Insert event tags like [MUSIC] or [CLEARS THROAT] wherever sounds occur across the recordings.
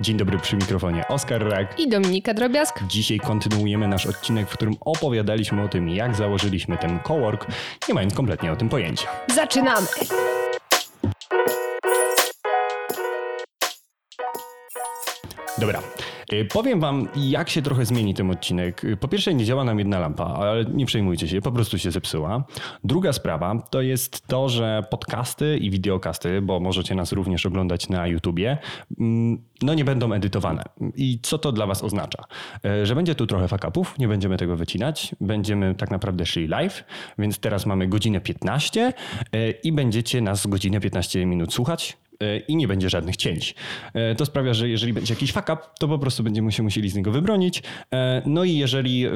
Dzień dobry przy mikrofonie Oskar Rak. I Dominika Drobiazg. Dzisiaj kontynuujemy nasz odcinek, w którym opowiadaliśmy o tym, jak założyliśmy ten cowork, nie mając kompletnie o tym pojęcia. Zaczynamy! Dobra. Y, Powiem wam, jak się trochę zmieni ten odcinek. Y, Po pierwsze, nie działa nam jedna lampa, ale nie przejmujcie się, po prostu się zepsuła. Druga sprawa to jest to, że podcasty i wideokasty, bo możecie nas również oglądać na YouTubie, mm, no nie będą edytowane. I co to dla was oznacza? Y, Że będzie tu trochę fakapów, nie będziemy tego wycinać, będziemy tak naprawdę szli live, więc teraz mamy godzinę 15 y, i będziecie nas godzinę 15 minut słuchać e, i nie będzie żadnych cięć. E, To sprawia, że jeżeli będzie jakiś fuck up, to po prostu będziemy się musieli z niego wybronić. E, No i jeżeli e,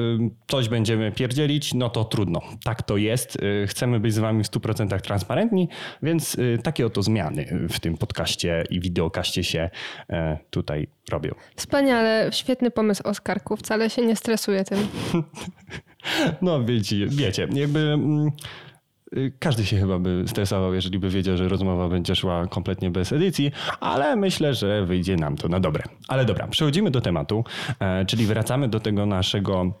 coś będziemy pierdzielić, no to trudno. Tak to jest. E, Chcemy być z wami w 100% transparentni, więc e, takie oto zmiany w tym podcaście i wideokaście się e, tutaj robią. Wspaniale, świetny pomysł Oskarku, wcale się nie stresuję tym. [LAUGHS] No wiecie, wiecie jakby... y, Każdy się chyba by stresował, jeżeli by wiedział, że rozmowa będzie szła kompletnie bez edycji, ale myślę, że wyjdzie nam to na dobre. Ale dobra, przechodzimy do tematu, e, czyli wracamy do tego naszego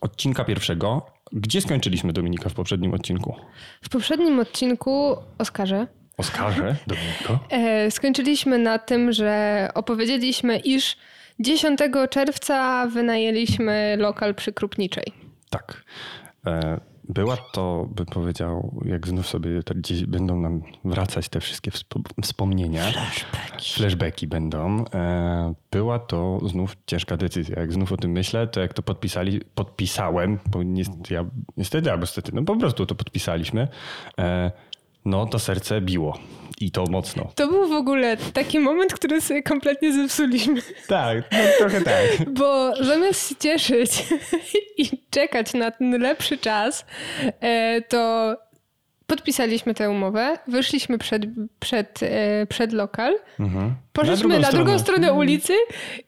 odcinka pierwszego. Gdzie skończyliśmy Dominika w poprzednim odcinku? W poprzednim odcinku, Oskarze, Oskarze, [LAUGHS] Dominiko. e, skończyliśmy na tym, że opowiedzieliśmy, iż 10 czerwca wynajęliśmy lokal przy Krupniczej. Tak. Była to, bym powiedział, jak znów sobie te, gdzieś będą nam wracać te wszystkie wspo- wspomnienia. Flashbacki. Flashbacki będą. E, Była to znów ciężka decyzja. Jak znów o tym myślę, to jak to podpisali, podpisałem, bo niestety, ja, niestety albo stety, no po prostu to podpisaliśmy, e, no to serce biło. I to mocno. To był w ogóle taki moment, który sobie kompletnie zepsuliśmy. Tak, no trochę tak. [LAUGHS] Bo zamiast się cieszyć [LAUGHS] i czekać na ten lepszy czas, e, to podpisaliśmy tę umowę, wyszliśmy przed, przed, e, przed lokal, Mhm. poszliśmy drugą na drugą stronę. stronę ulicy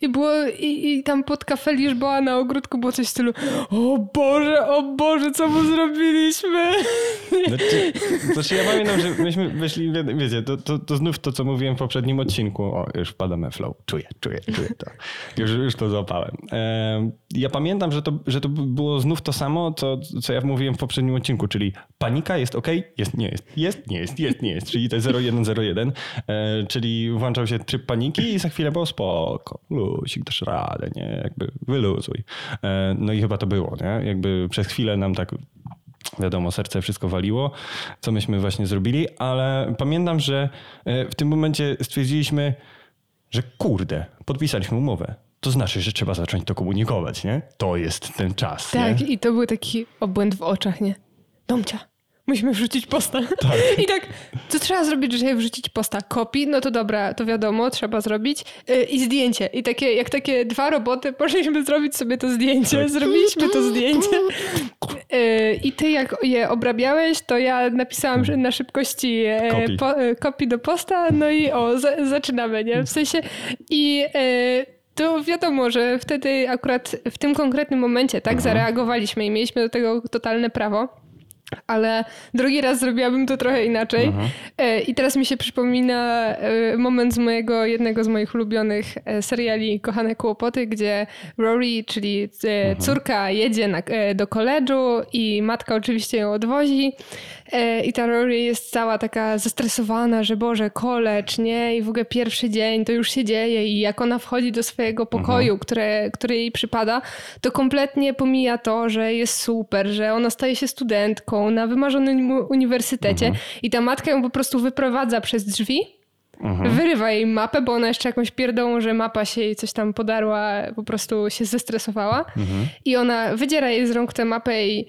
i było i, i tam pod kafe Liżboa na ogródku było coś w stylu o Boże, o Boże, co mu zrobiliśmy? [LAUGHS] Znaczy, znaczy ja pamiętam, że myśmy wyszli, wie- wiecie, to, to, to znów to, co mówiłem w poprzednim odcinku. O, już wpadamy flow. Czuję, czuję, czuję to. Już, już to złapałem. Em, ja pamiętam, że to, że to było znów to samo, co, co ja mówiłem w poprzednim odcinku, czyli panika jest ok, jest, nie jest, jest, nie jest, jest, nie jest, czyli te 0101, e, czyli włączał się tryb paniki i za chwilę było spoko, lusik, dasz radę, nie, jakby wyluzuj. E, no i chyba to było, nie, jakby przez chwilę nam tak Wiadomo, serce wszystko waliło, co myśmy właśnie zrobili, ale pamiętam, że e, w tym momencie stwierdziliśmy, że kurde, podpisaliśmy umowę. To znaczy, że trzeba zacząć to komunikować, nie? To jest ten czas. Tak, Nie? i to był taki obłęd w oczach, nie? Domcia, musimy wrzucić posta. I tak, co trzeba zrobić, żeby wrzucić posta? Kopi? No to dobra, to wiadomo, trzeba zrobić. Yy, I zdjęcie. I takie, jak takie dwa roboty, poszliśmy zrobić sobie to zdjęcie. Tak. Zrobiliśmy to zdjęcie. Yy, [LAUGHS] I ty jak je obrabiałeś, to ja napisałam na szybkości e, Kopi. po, e, kopi do posta, no i o, za, zaczynamy, nie? W sensie i... E, to wiadomo, że wtedy akurat w tym konkretnym momencie tak zareagowaliśmy i mieliśmy do tego totalne prawo. Ale drugi raz zrobiłabym to trochę inaczej. E, I teraz mi się przypomina e, moment z mojego, jednego z moich ulubionych e, seriali Kochane Kłopoty, gdzie Rory, czyli e, córka, jedzie na, do koledżu i matka oczywiście ją odwozi. E, I ta Rory jest cała taka zestresowana, że Boże, kolecz, nie? I w ogóle pierwszy dzień to już się dzieje i jak ona wchodzi do swojego pokoju, które, który jej przypada, to kompletnie pomija to, że jest super, że ona staje się studentką na wymarzonym uniwersytecie i ta matka ją po prostu wyprowadza przez drzwi, wyrywa jej mapę, bo ona jeszcze jakąś pierdołą, że mapa się jej coś tam podarła, po prostu się zestresowała. I ona wydziera jej z rąk tę mapę i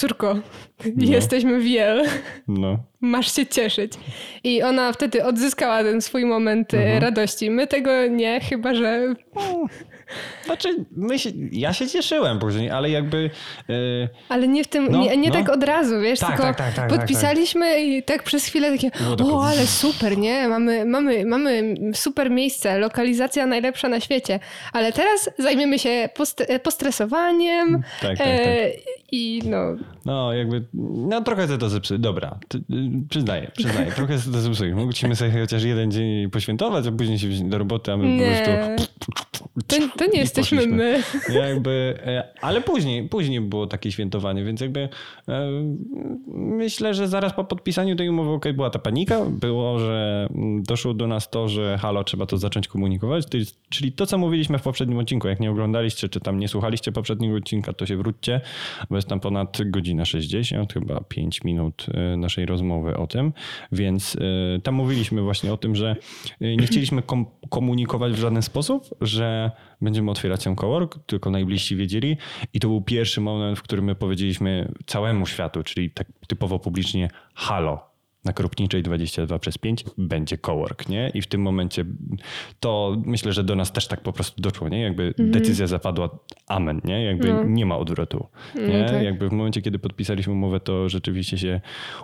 córko, jesteśmy w Yale. No. Masz się cieszyć. I ona wtedy odzyskała ten swój moment e, radości. My tego nie, chyba że Znaczy, my się, ja się cieszyłem później, ale jakby... Yy, ale nie w tym, no, nie, nie no. tak od razu, wiesz, tak, tylko tak, tak, tak, tak podpisaliśmy tak, i tak przez chwilę takie, o, ale super, nie? Mamy, mamy, mamy super miejsce, lokalizacja najlepsza na świecie, ale teraz zajmiemy się post postresowaniem tak, tak, e, i no... No, jakby, no trochę to zepsuły. Dobra, przyznaję, przyznaję, [LAUGHS] trochę to zepsuły. Mogliśmy sobie chociaż jeden dzień poświętować, a później się wziąć do roboty, a my nie. po prostu... To, to nie jesteśmy my. Jakby, e, ale później, później było takie świętowanie, więc jakby e, myślę, że zaraz po podpisaniu tej umowy okay, była ta panika, było, że doszło do nas to, że halo, trzeba to zacząć komunikować, czyli to, co mówiliśmy w poprzednim odcinku. Jak nie oglądaliście, czy tam nie słuchaliście poprzedniego odcinka, to się wróćcie, bo jest tam ponad godzina 60, chyba 5 minut e, naszej rozmowy o tym, więc tam mówiliśmy właśnie o tym, że nie chcieliśmy kom komunikować w żaden sposób, że będziemy otwierać ten cowork, tylko najbliżsi wiedzieli. I to był pierwszy moment, w którym my powiedzieliśmy całemu światu, czyli tak typowo publicznie, halo, na Krupniczej 22 przez 5 będzie cowork, nie? I w tym momencie to myślę, że do nas też tak po prostu doszło, nie? Jakby mhm. decyzja zapadła amen, nie? Jakby no. nie ma odwrotu, no nie? No tak. Jakby w momencie, kiedy podpisaliśmy umowę, to rzeczywiście się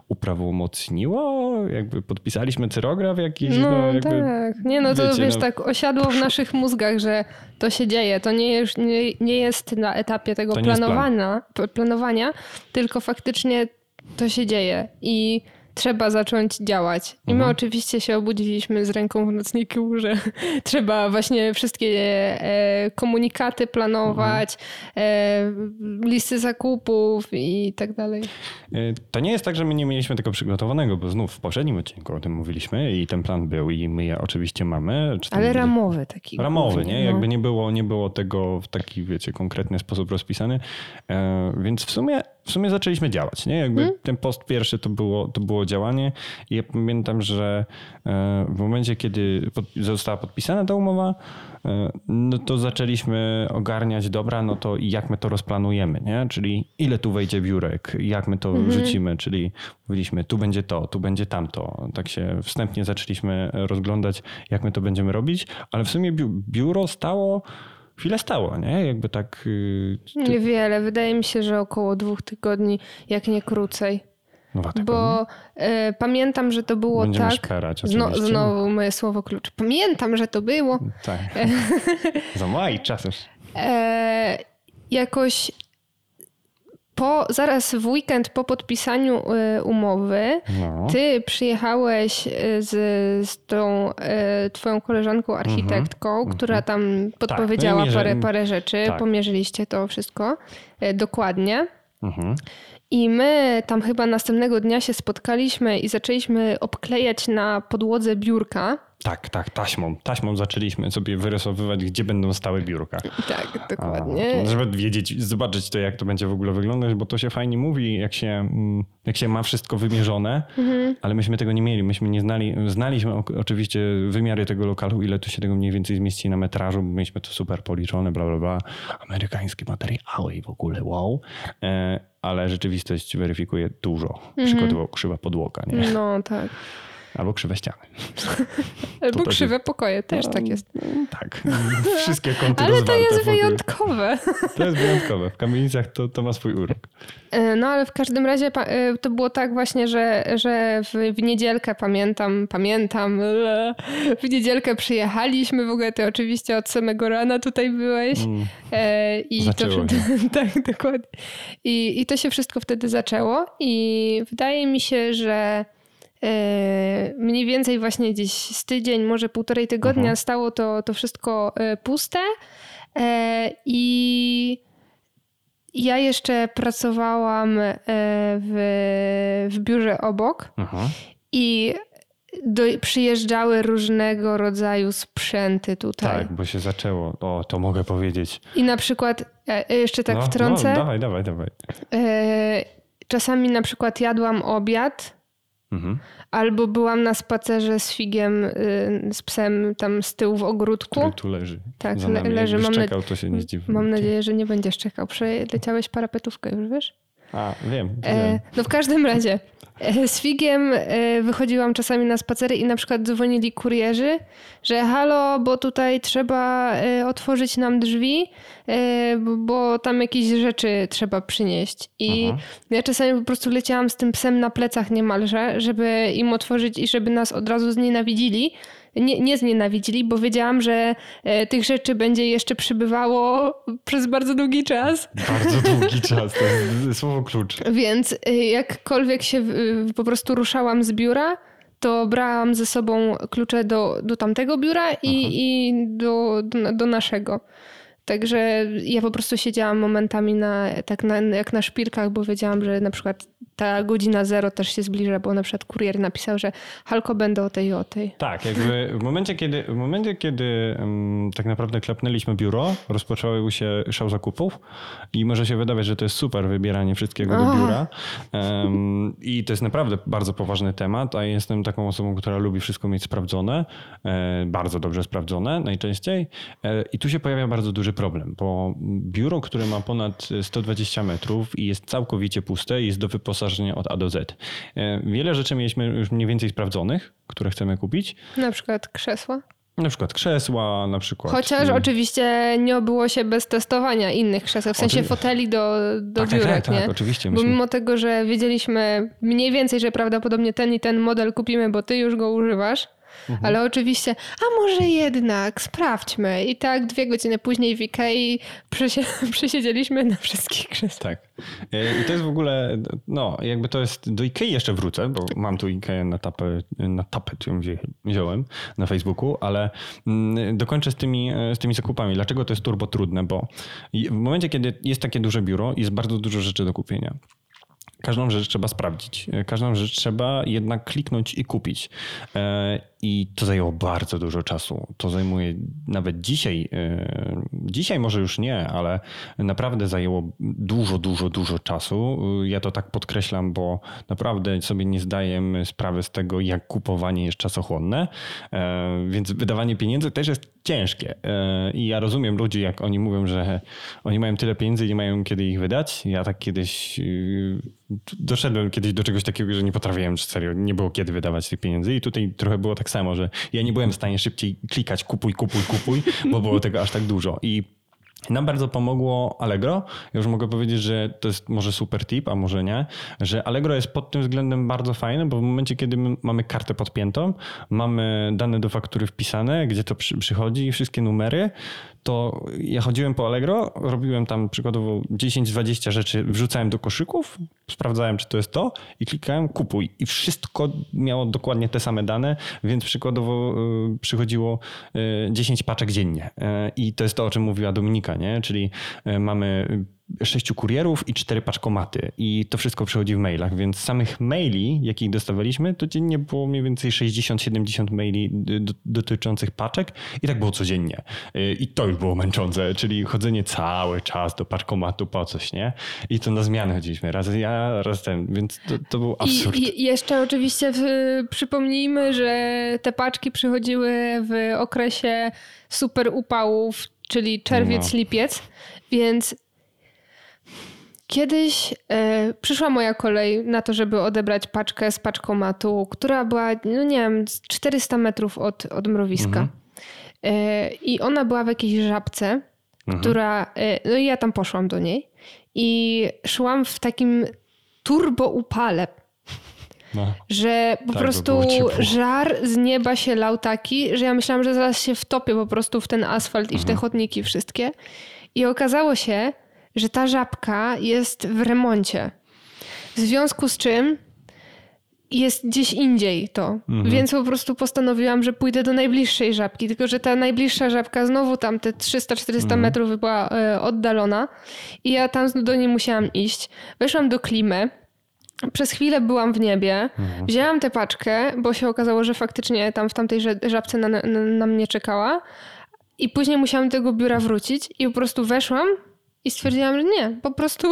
uprawomocniło, jakby podpisaliśmy cyrograf jakiś, no, no jakby, tak. Nie, no to wiecie, wiesz, no, tak osiadło w naszych mózgach, że to się dzieje. To nie, jest, nie, nie jest na etapie tego planowania, plan. planowania, tylko faktycznie to się dzieje i trzeba zacząć działać. I my mhm. oczywiście się obudziliśmy z ręką w nocniku, [LAUGHS] że trzeba właśnie wszystkie e, komunikaty planować, mhm. listy zakupów i tak dalej. E, to nie jest tak, że my nie mieliśmy tego przygotowanego, bo znów w poprzednim odcinku o tym mówiliśmy i ten plan był i my je oczywiście mamy. Ale ramowy taki. Ramowy, nie? No. Jakby nie było, nie było tego w taki, wiecie, konkretny sposób rozpisany. Więc w sumie w sumie zaczęliśmy działać. Nie? Jakby hmm? ten post pierwszy to było, to było działanie. I ja pamiętam, że e, w momencie, kiedy została podpisana ta umowa, e, no to zaczęliśmy ogarniać, dobra, no to jak my to rozplanujemy, nie? Czyli ile tu wejdzie biurek, jak my to hmm. wrzucimy, czyli mówiliśmy, tu będzie to, tu będzie tamto. Tak się wstępnie zaczęliśmy rozglądać, jak my to będziemy robić, ale w sumie biuro stało chwilę stało, nie? Jakby tak... Yy, Niewiele. Wydaje mi się, że około dwóch tygodni, jak nie krócej. No, Bo y, pamiętam, że to było Będziemy tak. Szperać, Zno, znowu moje słowo klucz. Pamiętam, że to było. Tak. [LAUGHS] Za maj czasem. E, jakoś po, zaraz w weekend po podpisaniu y, umowy, no. ty przyjechałeś y, z, z tą y, twoją koleżanką mhm. architektką, mm -hmm. która tam tak, podpowiedziała tak, no parę, parę rzeczy. Tak. Pomierzyliście to wszystko dokładnie. Mm -hmm. I my tam chyba następnego dnia się spotkaliśmy i zaczęliśmy obklejać na podłodze biurka. Tak, tak, taśmą. Taśmą zaczęliśmy sobie wyrysowywać, gdzie będą stałe biurka. Tak, dokładnie. A, żeby wiedzieć, zobaczyć to, jak to będzie w ogóle wyglądać, bo to się fajnie mówi, jak się, mm, jak się ma wszystko wymierzone, mhm. ale myśmy tego nie mieli. Myśmy nie znali, znaliśmy oczywiście wymiary tego lokalu, ile tu się tego mniej więcej zmieści na metrażu, bo mieliśmy to super policzone, bla, bla, bla. Amerykańskie materiały i w ogóle wow. E, ale rzeczywistość weryfikuje dużo. Mhm. Przykładowo krzywa podłoga, nie? No tak. Albo krzywe ściany. [LAUGHS] Albo to krzywe pokoje, też tak jest. Tak, [LAUGHS] wszystkie kąty Ale to jest wyjątkowe. To jest wyjątkowe. W kamienicach to, to ma swój urok. E, no ale w każdym razie e, to było tak właśnie, że, że w, w niedzielkę pamiętam, pamiętam, w niedzielkę przyjechaliśmy, w ogóle ty oczywiście od samego rana tutaj byłeś. Mm. E, I zaczęło to, [LAUGHS] tak, dokładnie. I, I to się wszystko wtedy zaczęło i wydaje mi się, że mniej więcej właśnie gdzieś z tydzień, może półtorej tygodnia mhm. stało to, to wszystko e, puste e, i ja jeszcze pracowałam w, w biurze obok mhm. i do, przyjeżdżały różnego rodzaju sprzęty tutaj. Tak, bo się zaczęło. O, to mogę powiedzieć. I na przykład, jeszcze tak no, wtrącę. No, dawaj, dawaj, dawaj. Czasami na przykład jadłam obiad Mhm. Albo byłam na spacerze z figiem, y, z psem tam z tyłu w ogródku. Który tu leży. Tak, le leży. Mam, czekał, to się nie zdziwi. mam nadzieję, że nie będziesz czekał. Przeleciałeś parapetówkę już, wiesz? A, wiem. E, no w każdym razie. E, z Figiem e, wychodziłam czasami na spacery i na przykład dzwonili kurierzy, że halo, bo tutaj trzeba e, otworzyć nam drzwi, bo tam jakieś rzeczy trzeba przynieść. I Aha. ja czasami po prostu leciałam z tym psem na plecach niemalże, żeby im otworzyć i żeby nas od razu znienawidzili nie, nie znienawidzili, bo wiedziałam, że e, tych rzeczy będzie jeszcze przybywało przez bardzo długi czas. Bardzo długi czas, to jest słowo klucz. Więc e, jakkolwiek się po prostu ruszałam z biura, to brałam ze sobą klucze do, do tamtego biura i, i do, do, do naszego. Także ja po prostu siedziałam momentami na, tak na, jak na szpilkach, bo wiedziałam, że na przykład ta godzina zero też się zbliża, bo na przykład kurier napisał, że halko będę o tej i o tej. Tak, jakby w momencie, kiedy, w momencie, kiedy um, tak naprawdę klepnęliśmy biuro, rozpoczęły się szał zakupów i może się wydawać, że to jest super wybieranie wszystkiego do biura um, i to jest naprawdę bardzo poważny temat, a jestem taką osobą, która lubi wszystko mieć sprawdzone, e, bardzo dobrze sprawdzone najczęściej e, i tu się pojawia bardzo duży problem, bo biuro, które ma ponad 120 metrów i jest całkowicie puste, jest do wyposażenia od A do Z. E, wiele rzeczy mieliśmy już mniej więcej sprawdzonych, które chcemy kupić. Na przykład krzesła. Na przykład krzesła, na przykład. Chociaż oczywiście nie obyło się bez testowania innych krzeseł, w sensie foteli do, do tak, biurek, tak, tak, nie? Tak, oczywiście. Bo mimo tego, że wiedzieliśmy mniej więcej, że prawdopodobnie ten i ten model kupimy, bo ty już go używasz, Mhm. Ale oczywiście, a może jednak, sprawdźmy. I tak dwie godziny później w Ikei [LAUGHS] przesiedzieliśmy na wszystkich krzesłach. Tak. E, I to jest w ogóle, no jakby to jest, do Ikei jeszcze wrócę, bo mam tu Ikea na tapet, na tapet ją wziąłem na Facebooku, ale mm, dokończę z tymi, e, z tymi zakupami. Dlaczego to jest turbo trudne? Bo w momencie, kiedy jest takie duże biuro, jest bardzo dużo rzeczy do kupienia. Każdą rzecz trzeba sprawdzić. E, każdą rzecz trzeba jednak kliknąć i kupić. I to zajęło bardzo dużo czasu. To zajmuje nawet dzisiaj, e, dzisiaj może już nie, ale naprawdę zajęło dużo, dużo, dużo czasu. Ja to tak podkreślam, bo naprawdę sobie nie zdaję sprawy z tego, jak kupowanie jest czasochłonne, e, więc wydawanie pieniędzy też jest ciężkie. I ja rozumiem ludzi, jak oni mówią, że oni mają tyle pieniędzy i nie mają kiedy ich wydać. Ja tak kiedyś doszedłem kiedyś do czegoś takiego, że nie potrafiłem serio, nie było kiedy wydawać tych pieniędzy i tutaj trochę było tak samo, że ja nie byłem w stanie szybciej klikać kupuj, kupuj, kupuj, bo było tego aż tak dużo. I nam bardzo pomogło Allegro. Ja już mogę powiedzieć, że to jest może super tip, a może nie, że Allegro jest pod tym względem bardzo fajne, bo w momencie, kiedy mamy kartę podpiętą, mamy dane do faktury wpisane, gdzie to przy, przychodzi, wszystkie numery, to ja chodziłem po Allegro, robiłem tam przykładowo 10-20 rzeczy, wrzucałem do koszyków, sprawdzałem, czy to jest to i klikałem kupuj. I wszystko miało dokładnie te same dane, więc przykładowo y, przychodziło 10 y, paczek dziennie. Y, I to jest to, o czym mówiła Dominika, nie? czyli mamy sześciu kurierów i cztery paczkomaty. I to wszystko przychodzi w mailach, więc samych maili, jakich dostawaliśmy, to dziennie było mniej więcej 60-70 maili dotyczących paczek i tak było codziennie. Y, I to już było męczące, czyli chodzenie cały czas do paczkomatu po coś, nie? I to na zmianę chodziliśmy. Raz ja, raz ten, więc to, to był absurd. I, I, jeszcze oczywiście przypomnijmy, że te paczki przychodziły w okresie super upałów, czyli czerwiec, no. lipiec, więc Kiedyś e, przyszła moja kolej na to, żeby odebrać paczkę z paczkomatu, która była, no nie wiem, 400 metrów od, od mrowiska. Mhm. E, I ona była w jakiejś żabce, mhm. która, e, no i ja tam poszłam do niej i szłam w takim turbo upale. No. Że po tak, prostu żar z nieba się lał taki, że ja myślałam, że zaraz się wtopię po prostu w ten asfalt i w te mhm. chodniki wszystkie. I okazało się, że ta żabka jest w remoncie. W związku z czym jest gdzieś indziej to. Mhm. Więc po prostu postanowiłam, że pójdę do najbliższej żabki. Tylko, że ta najbliższa żabka znowu tam te 300-400 mhm. metrów była e, oddalona i ja tam do niej musiałam iść. Weszłam do klimy. Przez chwilę byłam w niebie. Mhm. Wzięłam tę paczkę, bo się okazało, że faktycznie tam w tamtej żabce na, na, na mnie czekała. I później musiałam do tego biura wrócić i po prostu weszłam I stwierdziłam, że nie, po prostu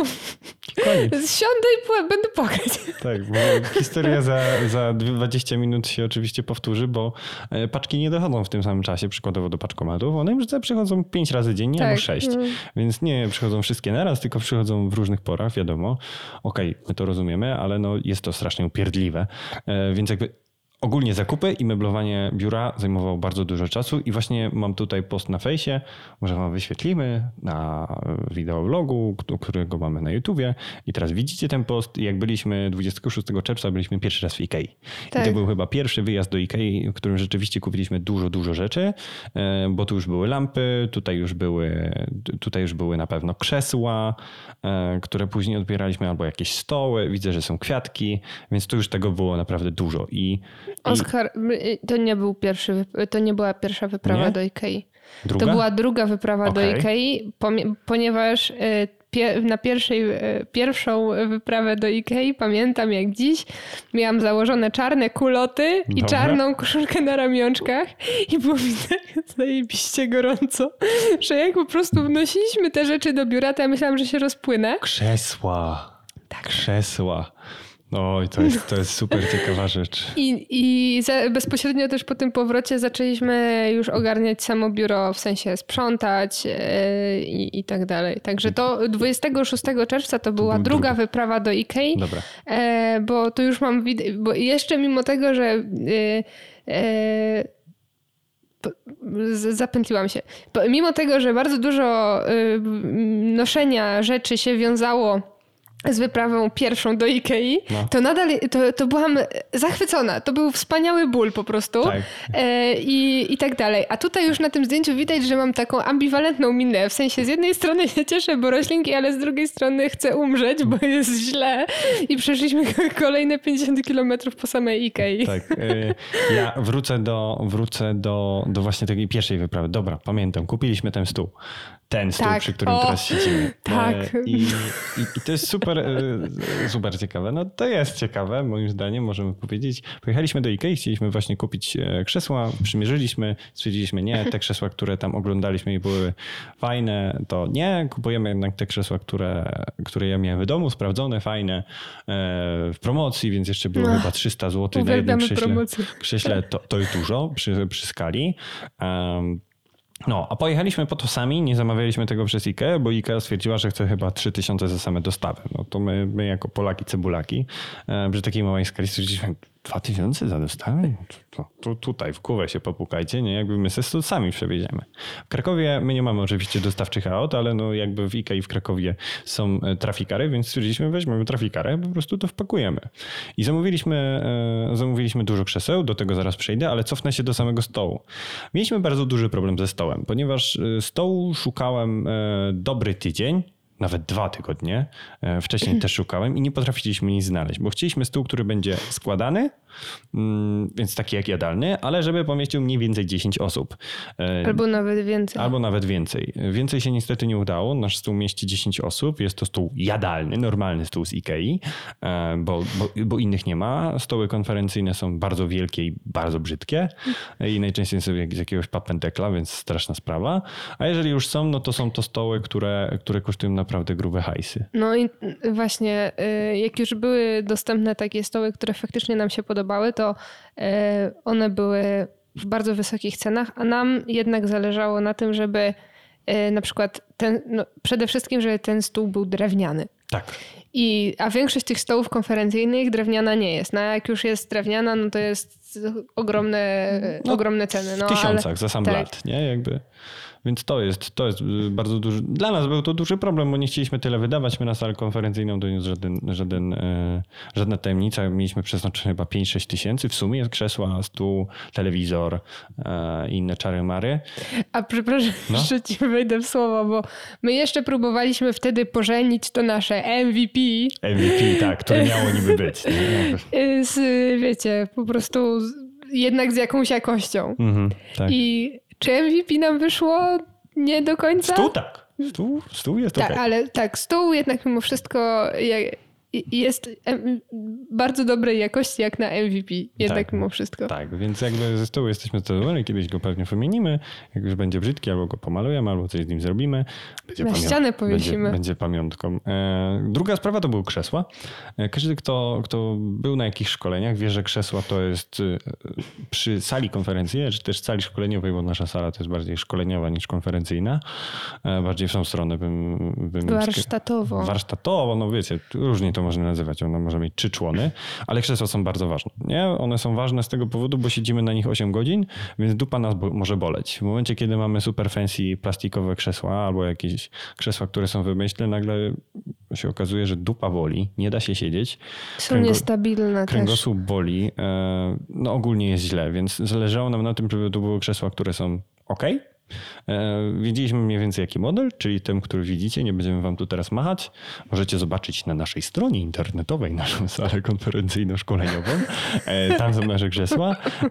Koniec. [LAUGHS] siądę i będę płakać. Tak, bo historia za, za 20 minut się oczywiście powtórzy, bo e, paczki nie dochodzą w tym samym czasie, przykładowo do paczkomatów. One już przychodzą 5 razy dziennie Tak, albo 6. mm. Więc nie przychodzą wszystkie naraz, tylko przychodzą w różnych porach, wiadomo. Okej, my to rozumiemy, ale no jest to strasznie upierdliwe. E, Więc jakby ogólnie zakupy i meblowanie biura zajmowało bardzo dużo czasu i właśnie mam tutaj post na fejsie, może wam wyświetlimy na wideoblogu, którego mamy na YouTubie i teraz widzicie ten post jak byliśmy 26 czerwca, byliśmy pierwszy raz w Ikei. I Tak. to był chyba pierwszy wyjazd do Ikei, w którym rzeczywiście kupiliśmy dużo, dużo rzeczy, e, bo tu już były lampy, tutaj już były, tutaj już były na pewno krzesła, e, które później odbieraliśmy, albo jakieś stoły, widzę, że są kwiatki, więc tu już tego było naprawdę dużo i, i Oskar, y, to nie był pierwszy, wyp- to nie była pierwsza wyprawa Nie? do Ikei. druga? To była druga wyprawa do Okej. Ikei, ponieważ y, na pierwszej, y, pierwszą wyprawę do Ikei pamiętam jak dziś, miałam założone czarne kuloty i Dobra. czarną koszulkę na ramionczkach i było mi tak zajebiście gorąco, że jak po prostu wnosiliśmy te rzeczy do biura, to ja myślałam, że się rozpłynę. Krzesła. Tak. Krzesła. Oj, to jest, to jest super ciekawa rzecz. [LAUGHS] I, i za, bezpośrednio też po tym powrocie zaczęliśmy już ogarniać samo biuro, w sensie sprzątać yy, i, i tak dalej. Także to 26 czerwca to była był druga drugi. wyprawa do Ikei, Dobra. e, bo tu już mam, bo jeszcze mimo tego, że yy, zapętliłam się. Mimo tego, że bardzo dużo noszenia rzeczy się wiązało z wyprawą pierwszą do Ikei, No. to nadal to, to byłam zachwycona. To był wspaniały ból po prostu. Tak. E, i, I tak dalej. A tutaj już na tym zdjęciu widać, że mam taką ambiwalentną minę. W sensie z jednej strony się cieszę, bo roślinki, ale z drugiej strony chcę umrzeć, bo jest źle. I przeszliśmy [LAUGHS] kolejne 50 kilometrów po samej Ikei. Tak. y, Ja wrócę do, wrócę do, do właśnie tej pierwszej wyprawy. Dobra, pamiętam, kupiliśmy ten stół. Ten stół, Tak. przy którym O, teraz siedzimy. tak. E, I, i, I to jest super, e, super ciekawe. No to jest ciekawe, moim zdaniem, możemy powiedzieć. Pojechaliśmy do Ikei, chcieliśmy właśnie kupić e, krzesła, przymierzyliśmy, stwierdziliśmy nie, te krzesła, które tam oglądaliśmy i były fajne, to nie, kupujemy jednak te krzesła, które, które ja miałem w domu, sprawdzone, fajne, w promocji, więc jeszcze było Ach, chyba 300 zł na jednym krześle krześle to, to jest dużo przy, przy skali. Um, no, a pojechaliśmy po to sami, nie zamawialiśmy tego przez IKEA, bo IKEA stwierdziła, że chce chyba 3000 za same dostawy. No to my, my jako Polaki cebulaki e, przy takiej małej skali stwierdziliśmy 2000 za dostawę? To, tutaj w głowę się popukajcie, nie? Jakby my to sami przewieziemy. W Krakowie my nie mamy oczywiście dostawczych aut, ale no jakby w IKEA w Krakowie są e, trafikary, więc stwierdziliśmy weźmiemy trafikarę, po prostu to wpakujemy. I zamówiliśmy, e, zamówiliśmy dużo krzeseł, do tego zaraz przejdę, ale cofnę się do samego stołu. Mieliśmy bardzo duży problem ze stołem, ponieważ e, stołu szukałem dobry tydzień, nawet dwa tygodnie. E, Wcześniej też szukałem i nie potrafiliśmy nic znaleźć, bo chcieliśmy stół, który będzie składany, mm, więc taki jak jadalny, ale żeby pomieścił mniej więcej 10 osób. E, Albo nawet więcej. Albo nawet więcej. Więcej się niestety nie udało. Nasz stół mieści 10 osób. Jest to stół jadalny, normalny stół z Ikei, e, bo, bo, bo innych nie ma. Stoły konferencyjne są bardzo wielkie i bardzo brzydkie i najczęściej są z jakiegoś papendekla, więc straszna sprawa. A jeżeli już są, no to są to stoły, które, które kosztują naprawdę grube hajsy. No i właśnie, y, jak już były dostępne takie stoły, które faktycznie nam się podobały, to y, one były w bardzo wysokich cenach, a nam jednak zależało na tym, żeby y, na przykład ten, no przede wszystkim, żeby ten stół był drewniany. Tak. I, a większość tych stołów konferencyjnych drewniana nie jest. No jak już jest drewniana, no to jest ogromne, No, ogromne ceny. No, w tysiącach za sam tak. lat, nie? Jakby. Więc to jest, to jest y, bardzo duży. Dla nas był to duży problem, bo nie chcieliśmy tyle wydawać. My na salę konferencyjną to nie jest żaden, żaden, e, żadna tajemnica. Mieliśmy przeznaczone chyba 5-6 tysięcy. W sumie jest krzesła, stół, telewizor e, i inne czary mary. A przepraszam, No. jeszcze ci wejdę w słowo, bo my jeszcze próbowaliśmy wtedy pożenić to nasze MVP MVP, tak, które miało niby być. Nie? [LAUGHS] y, z, wiecie, po prostu jednak z jakąś jakością. Mhm, tak. I czy MVP nam wyszło nie do końca? Stół tak. Stół, stół jest Tak, okej. ale tak, stół jednak mimo wszystko jest bardzo dobrej jakości jak na MVP, jednak tak, mimo wszystko. Tak, więc jakby ze stołu jesteśmy zadowoleni, kiedyś go pewnie wymienimy, jak już będzie brzydki, albo go pomalujemy, albo coś z nim zrobimy. Będzie na ścianę powiesimy. Będzie, będzie pamiątką. E, druga sprawa to były krzesła. E, każdy, kto, kto był na jakichś szkoleniach, wie, że krzesła to jest e, przy sali konferencyjnej, czy też sali szkoleniowej, bo nasza sala to jest bardziej szkoleniowa niż konferencyjna. Bardziej w tą stronę bym... bym warsztatowo. Warsztatowo, no wiecie, różnie to można nazywać. Ona może mieć trzy człony, ale krzesła są bardzo ważne. Nie? One są ważne z tego powodu, bo siedzimy na nich 8 godzin, więc dupa nas bo może boleć. W momencie, kiedy mamy super fancy plastikowe krzesła albo jakieś krzesła, które są wymyślne, nagle się okazuje, że dupa boli, nie da się siedzieć. Są Kręgo, niestabilne Kręgosłup też. boli, e, no ogólnie jest źle, więc zależało nam na tym, żeby to były krzesła, które są ok, wiedzieliśmy mniej więcej jaki model, czyli ten, który widzicie, nie będziemy wam tu teraz machać. Możecie zobaczyć na naszej stronie internetowej naszą salę konferencyjno-szkoleniową. E, tam są nasze krzesła. E,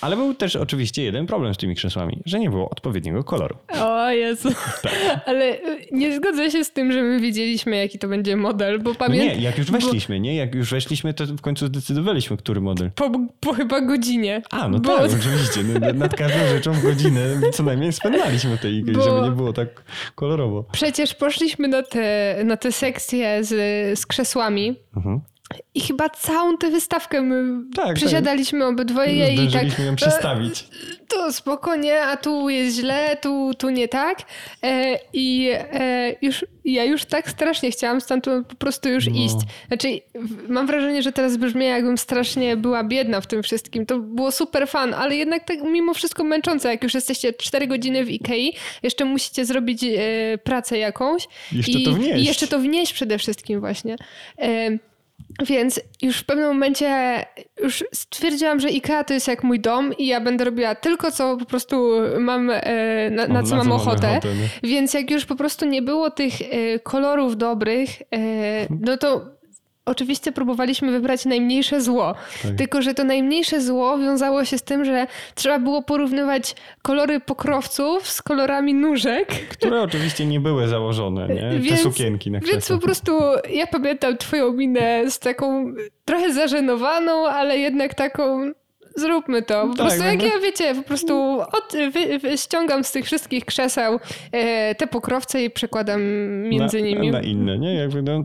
ale był też oczywiście jeden problem z tymi krzesłami, że nie było odpowiedniego koloru. O Jezu. Tak. Ale nie zgodzę się z tym, że my wiedzieliśmy jaki to będzie model, bo pamiętam... No nie, jak już weszliśmy, bo... nie? Jak już weszliśmy, to w końcu zdecydowaliśmy, który model. Po, po chyba godzinie. A, no bo... tak, oczywiście. Nad każdą rzeczą w godzinę co najmniej spędzaliśmy tej igry, żeby nie było tak kolorowo. Przecież poszliśmy na te, na te sekcje z, z krzesłami. Mhm. I chyba całą tę wystawkę my tak, przesiadaliśmy tak. obydwoje i tak. ją przestawić. Tu spokojnie, a tu jest źle, tu, tu nie tak. E, I e, już, ja już tak strasznie chciałam stamtąd po prostu już no. iść. Znaczy, mam wrażenie, że teraz brzmi jakbym strasznie była biedna w tym wszystkim. To było super fan, ale jednak tak mimo wszystko męczące. Jak już jesteście 4 godziny w Ikei, jeszcze musicie zrobić e, pracę jakąś. Jeszcze i, to wnieść. I jeszcze to wnieść przede wszystkim właśnie. E, więc już w pewnym momencie już stwierdziłam, że IKEA to jest jak mój dom i ja będę robiła tylko co po prostu mam, e, na, na, co mam ochotę. ochotę Więc jak już po prostu nie było tych e, kolorów dobrych, e, no to oczywiście próbowaliśmy wybrać najmniejsze zło. Tak. Tylko, że to najmniejsze zło wiązało się z tym, że trzeba było porównywać kolory pokrowców z kolorami nóżek. Które oczywiście nie były założone, nie? Więc, Te sukienki na Więc po prostu ja pamiętam twoją minę z taką trochę zażenowaną, ale jednak taką zróbmy to. Po tak, prostu jak no. ja, wiecie, po prostu od, wy, wy, ściągam z tych wszystkich krzeseł e, te pokrowce i przekładam między na, nimi. Na inne, nie? Jakby no,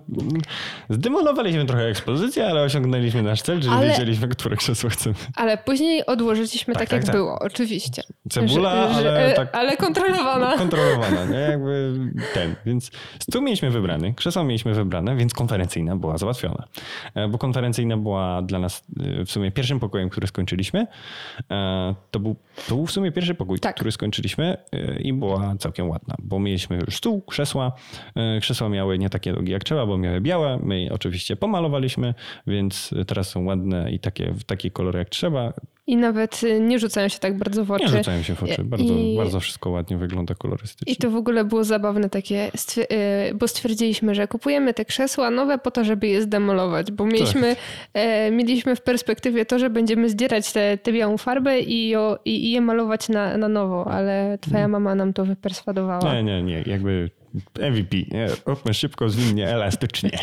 zdemolowaliśmy trochę ekspozycję, ale osiągnęliśmy nasz cel, czyli ale, wiedzieliśmy, które krzesło chcemy. Ale później odłożyliśmy tak, tak, tak jak tak. było, oczywiście. Cebula, że, że, ale, tak, ale kontrolowana. [LAUGHS] Kontrolowana, nie? Jakby ten. Więc stół mieliśmy wybrany, krzesło mieliśmy wybrane, więc konferencyjna była załatwiona. E, bo konferencyjna była dla nas e, w sumie pierwszym pokojem, który skończyliśmy skończyliśmy. E, to był, to był w sumie pierwszy pokój, tak. który skończyliśmy e, i była całkiem ładna, bo mieliśmy już stół, krzesła. E, krzesła miały nie takie długie jak trzeba, bo miały białe. My oczywiście pomalowaliśmy, więc teraz są ładne i takie, w takie kolory jak trzeba. I nawet y, nie rzucają się tak bardzo w oczy. Nie rzucają się w oczy. Bardzo, I... bardzo wszystko ładnie wygląda kolorystycznie. I to w ogóle było zabawne takie, y, bo stwierdziliśmy, że kupujemy te krzesła nowe po to, żeby je zdemolować, bo mieliśmy, tak. Mieliśmy w perspektywie to, że będziemy zdzierać tę białą farbę i, i, i, je malować na, na nowo, ale twoja mm. mama nam to wyperswadowała. Nie, nie, nie. Jakby MVP, nie? Róbmy szybko, zwinnie, elastycznie. [LAUGHS]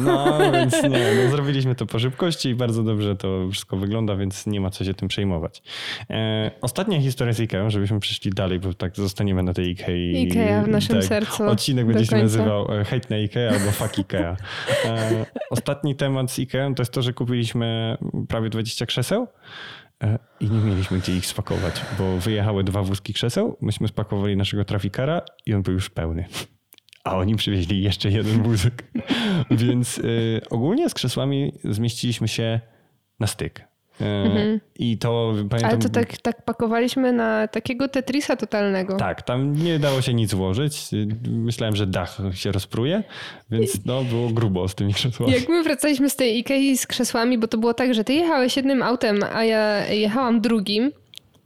No, więc nie, no, zrobiliśmy to po szybkości i bardzo dobrze to wszystko wygląda, więc nie ma co się tym przejmować. E, ostatnia historia z Ikea, żebyśmy przeszli dalej, bo tak zostaniemy na tej Ikei. Ikea w naszym tak, sercu. Odcinek będzie się nazywał e, Hate na Ikea albo Fuck Ikea. E, ostatni temat z Ikea to jest to, że kupiliśmy prawie 20 krzeseł. E, i nie mieliśmy gdzie ich spakować, bo wyjechały dwa wózki krzeseł, myśmy spakowali naszego trafikara i on był już pełny. A oni przywieźli jeszcze jeden wózek. [LAUGHS] Więc y, ogólnie z krzesłami zmieściliśmy się na styk. Mhm. I to pamiętam. Ale to tak, tak pakowaliśmy na takiego Tetrisa totalnego. Tak, tam nie dało się nic włożyć. Myślałem, że dach się rozpruje, więc no, było grubo z tymi krzesłami. Jak my wracaliśmy z tej Ikei z krzesłami, bo to było tak, że ty jechałeś jednym autem, a ja jechałam drugim.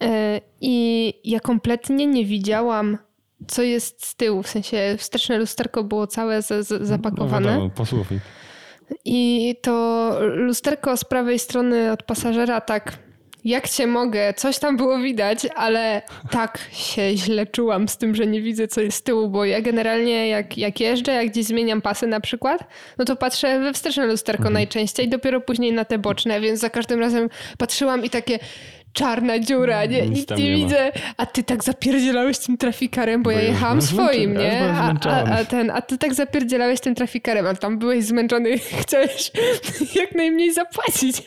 E, I ja kompletnie nie widziałam co jest z tyłu, w sensie wsteczne lusterko było całe z, zapakowane. No wiadomo, posłuchaj. I to lusterko z prawej strony od pasażera tak jak cię mogę, coś tam było widać, ale tak się źle czułam z tym, że nie widzę co jest z tyłu, bo ja generalnie jak, jak jeżdżę, jak gdzieś zmieniam pasy na przykład, no to patrzę we wsteczne lusterko mhm. najczęściej, dopiero później na te boczne, więc za każdym razem patrzyłam i takie czarna dziura, nie, nic, nic nie, nie widzę. A ty tak zapierdzielałeś tym trafikarem, bo, bo ja jechałam swoim, nie? A, a, a, ten, a ty tak zapierdzielałeś tym trafikarem, ale tam byłeś zmęczony, [LAUGHS] chciałeś jak najmniej zapłacić.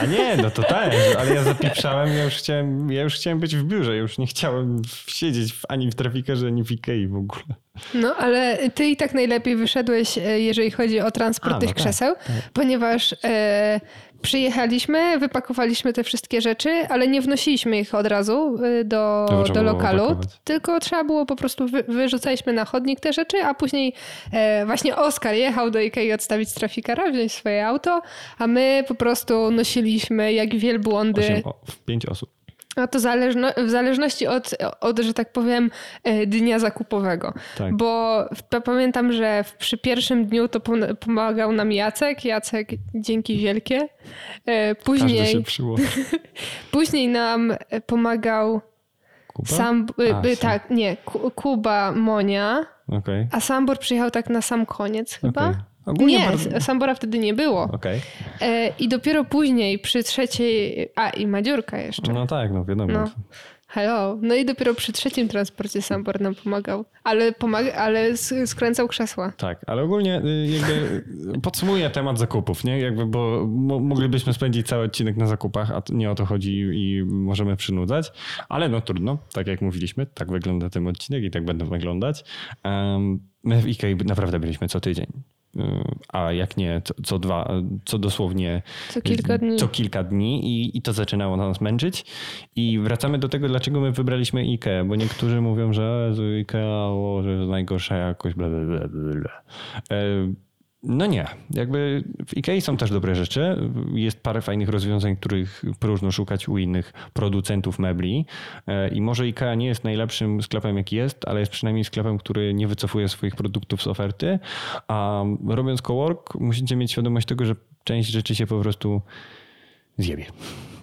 A nie, no to tak, ale ja zapieprzałem, ja już chciałem, ja już chciałem być w biurze, już nie chciałem siedzieć ani w trafikarze, ani w Ikei w ogóle. No, ale ty i tak najlepiej wyszedłeś, e, jeżeli chodzi o transport A, no tych tak, krzeseł, tak. ponieważ e, przyjechaliśmy, wypakowaliśmy te wszystkie rzeczy, ale nie wnosiliśmy ich od razu e, do, do lokalu, tylko trzeba było po prostu, wy, wyrzucaliśmy na chodnik te rzeczy, a później e, właśnie Oskar jechał do Ikei odstawić trafikara, wziąć swoje auto, a my po prostu nosiliśmy jak wielbłądy. Osiem, o, pięć osób. A to zależno, w zależności od, od, że tak powiem, e, dnia zakupowego. Tak. Bo pamiętam, że przy pierwszym dniu to pomagał nam Jacek. Jacek, dzięki wielkie. E, później, [LAUGHS] później nam pomagał Kuba? Sam, a, tak, nie, Kuba Monia. Okay. A Sambor przyjechał tak na sam koniec chyba. Okay. Ogólnie nie, bardzo... Sambora wtedy nie było. Okay. E, I dopiero później przy trzeciej, a i Madziurka jeszcze. No tak, no wiadomo. No. Hello. No i dopiero przy trzecim transporcie Sambor nam pomagał, ale, pomaga, ale skręcał krzesła. Tak, ale ogólnie y, jakby podsumuję temat zakupów, nie? Jakby, bo moglibyśmy spędzić cały odcinek na zakupach, a nie o to chodzi i możemy przynudzać, ale no trudno, tak jak mówiliśmy, tak wygląda ten odcinek i tak będą wyglądać. Um, my w IKEA naprawdę byliśmy co tydzień a jak nie co, co, dwa, co dosłownie co kilka dni, co kilka dni i, i to zaczynało nas męczyć. I wracamy do tego, dlaczego my wybraliśmy IKEA, bo niektórzy mówią, że IKEA o, że najgorsza jakość, bla, bla, bla, bla. No nie, jakby w Ikei są też dobre rzeczy. Jest parę fajnych rozwiązań, których próżno szukać u innych producentów mebli. E, I może Ikea nie jest najlepszym sklepem, jaki jest, ale jest przynajmniej sklepem, który nie wycofuje swoich produktów z oferty. A robiąc cowork, musicie mieć świadomość tego, że część rzeczy się po prostu zjebie.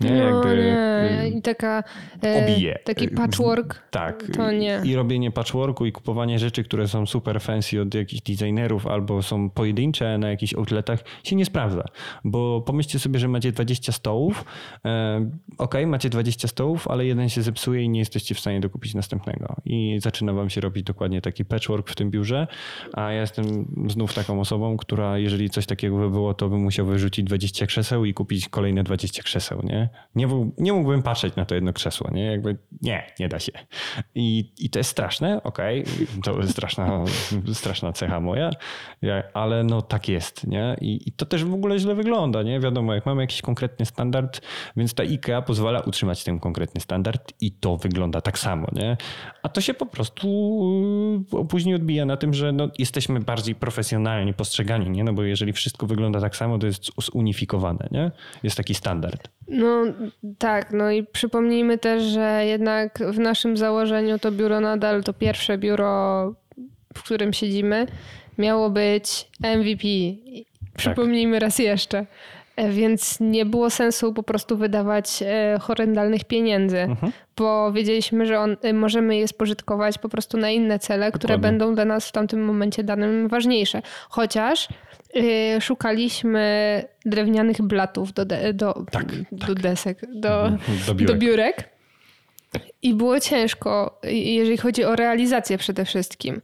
Nie, no, jakby, nie. I taka, e, obije. Taki patchwork. Tak. To nie. I robienie patchworku i kupowanie rzeczy, które są super fancy od jakichś designerów albo są pojedyncze na jakichś outletach się nie sprawdza. Bo pomyślcie sobie, że macie 20 stołów. E, ok, macie 20 stołów, ale jeden się zepsuje i nie jesteście w stanie dokupić następnego. I zaczyna wam się robić dokładnie taki patchwork w tym biurze. A ja jestem znów taką osobą, która jeżeli coś takiego by było, to bym musiał wyrzucić 20 krzeseł i kupić kolejne 20 krzeseł, nie? Nie, nie mógłbym patrzeć na to jedno krzesło, nie? Jakby nie, nie da się. I, i to jest straszne, okej, okay. to jest straszna, [LAUGHS] straszna cecha moja, ale no tak jest, nie? I, I, to też w ogóle źle wygląda, nie? Wiadomo, jak mamy jakiś konkretny standard, więc ta IKEA pozwala utrzymać ten konkretny standard i to wygląda tak samo, nie? A to się po prostu y, później odbija na tym, że no, jesteśmy bardziej profesjonalnie postrzegani, nie? No bo jeżeli wszystko wygląda tak samo, to jest zunifikowane, nie? Jest taki standard. No tak, no i przypomnijmy też, że jednak w naszym założeniu to biuro nadal to pierwsze biuro, w którym siedzimy, miało być MVP. Przypomnijmy tak. raz jeszcze. E, więc nie było sensu po prostu wydawać e, horrendalnych pieniędzy, mhm. bo wiedzieliśmy, że on, e, możemy je spożytkować po prostu na inne cele, które Dokładnie. będą dla nas w tamtym momencie danym ważniejsze. Chociaż Y, szukaliśmy drewnianych blatów do, de, do, tak, do tak. desek, do, mhm, do biurek. do biurek. I było ciężko, jeżeli chodzi o realizację przede wszystkim.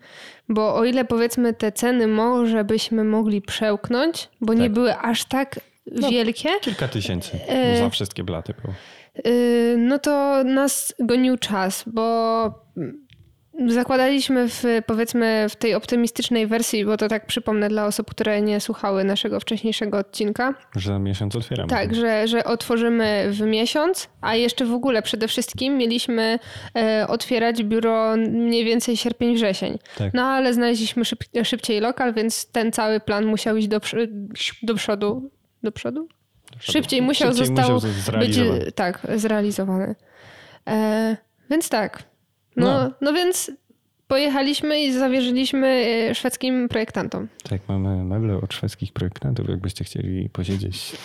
Bo o ile powiedzmy te ceny może byśmy mogli przełknąć, bo tak. nie były aż tak no, wielkie. Kilka tysięcy e... za wszystkie blaty było. Y, no to nas gonił czas, bo Zakładaliśmy w, powiedzmy w tej optymistycznej wersji, bo to tak przypomnę dla osób, które nie słuchały naszego wcześniejszego odcinka. Że miesiąc otwieramy. Tak, że, że otworzymy w miesiąc, a jeszcze w ogóle przede wszystkim mieliśmy e, otwierać biuro mniej więcej sierpień-wrzesień. Tak. No ale znaleźliśmy szyb, szybciej lokal, więc ten cały plan musiał iść do, do przodu. Do przodu? Do przodu. Szybciej musiał szybciej został musiał być tak, zrealizowany. E, więc tak, no, no. no więc pojechaliśmy i zawierzyliśmy e, szwedzkim projektantom. Tak, mamy meble od szwedzkich projektantów. Jakbyście chcieli posiedzieć,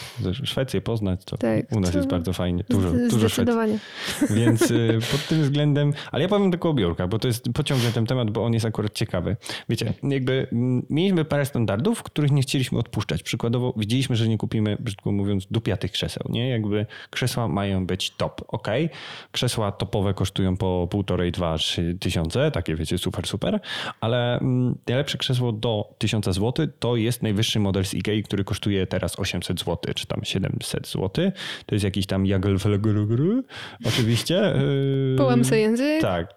Szwecję poznać, to tak, u nas to... jest bardzo fajnie. Dużo, dużo Zdecydowanie. Szwecji. [LAUGHS] Więc y, pod tym względem, ale ja powiem tylko o biurkach, bo to jest pociągnę ten temat, bo on jest akurat ciekawy. Wiecie, jakby mieliśmy parę standardów, których nie chcieliśmy odpuszczać. Przykładowo widzieliśmy, że nie kupimy, brzydko mówiąc, dupiatych krzeseł, nie? Jakby krzesła mają być top, ok? Krzesła topowe kosztują po półtorej, dwa, trzy tysiące, takie wiecie, super, super, ale mm, najlepsze krzesło do 1000 zł to jest najwyższy model z IKEA, który kosztuje teraz 800 zł, czy tam 700 zł. To jest jakiś tam Jagelfelgru, oczywiście. Yy, Połam sobie język. Tak,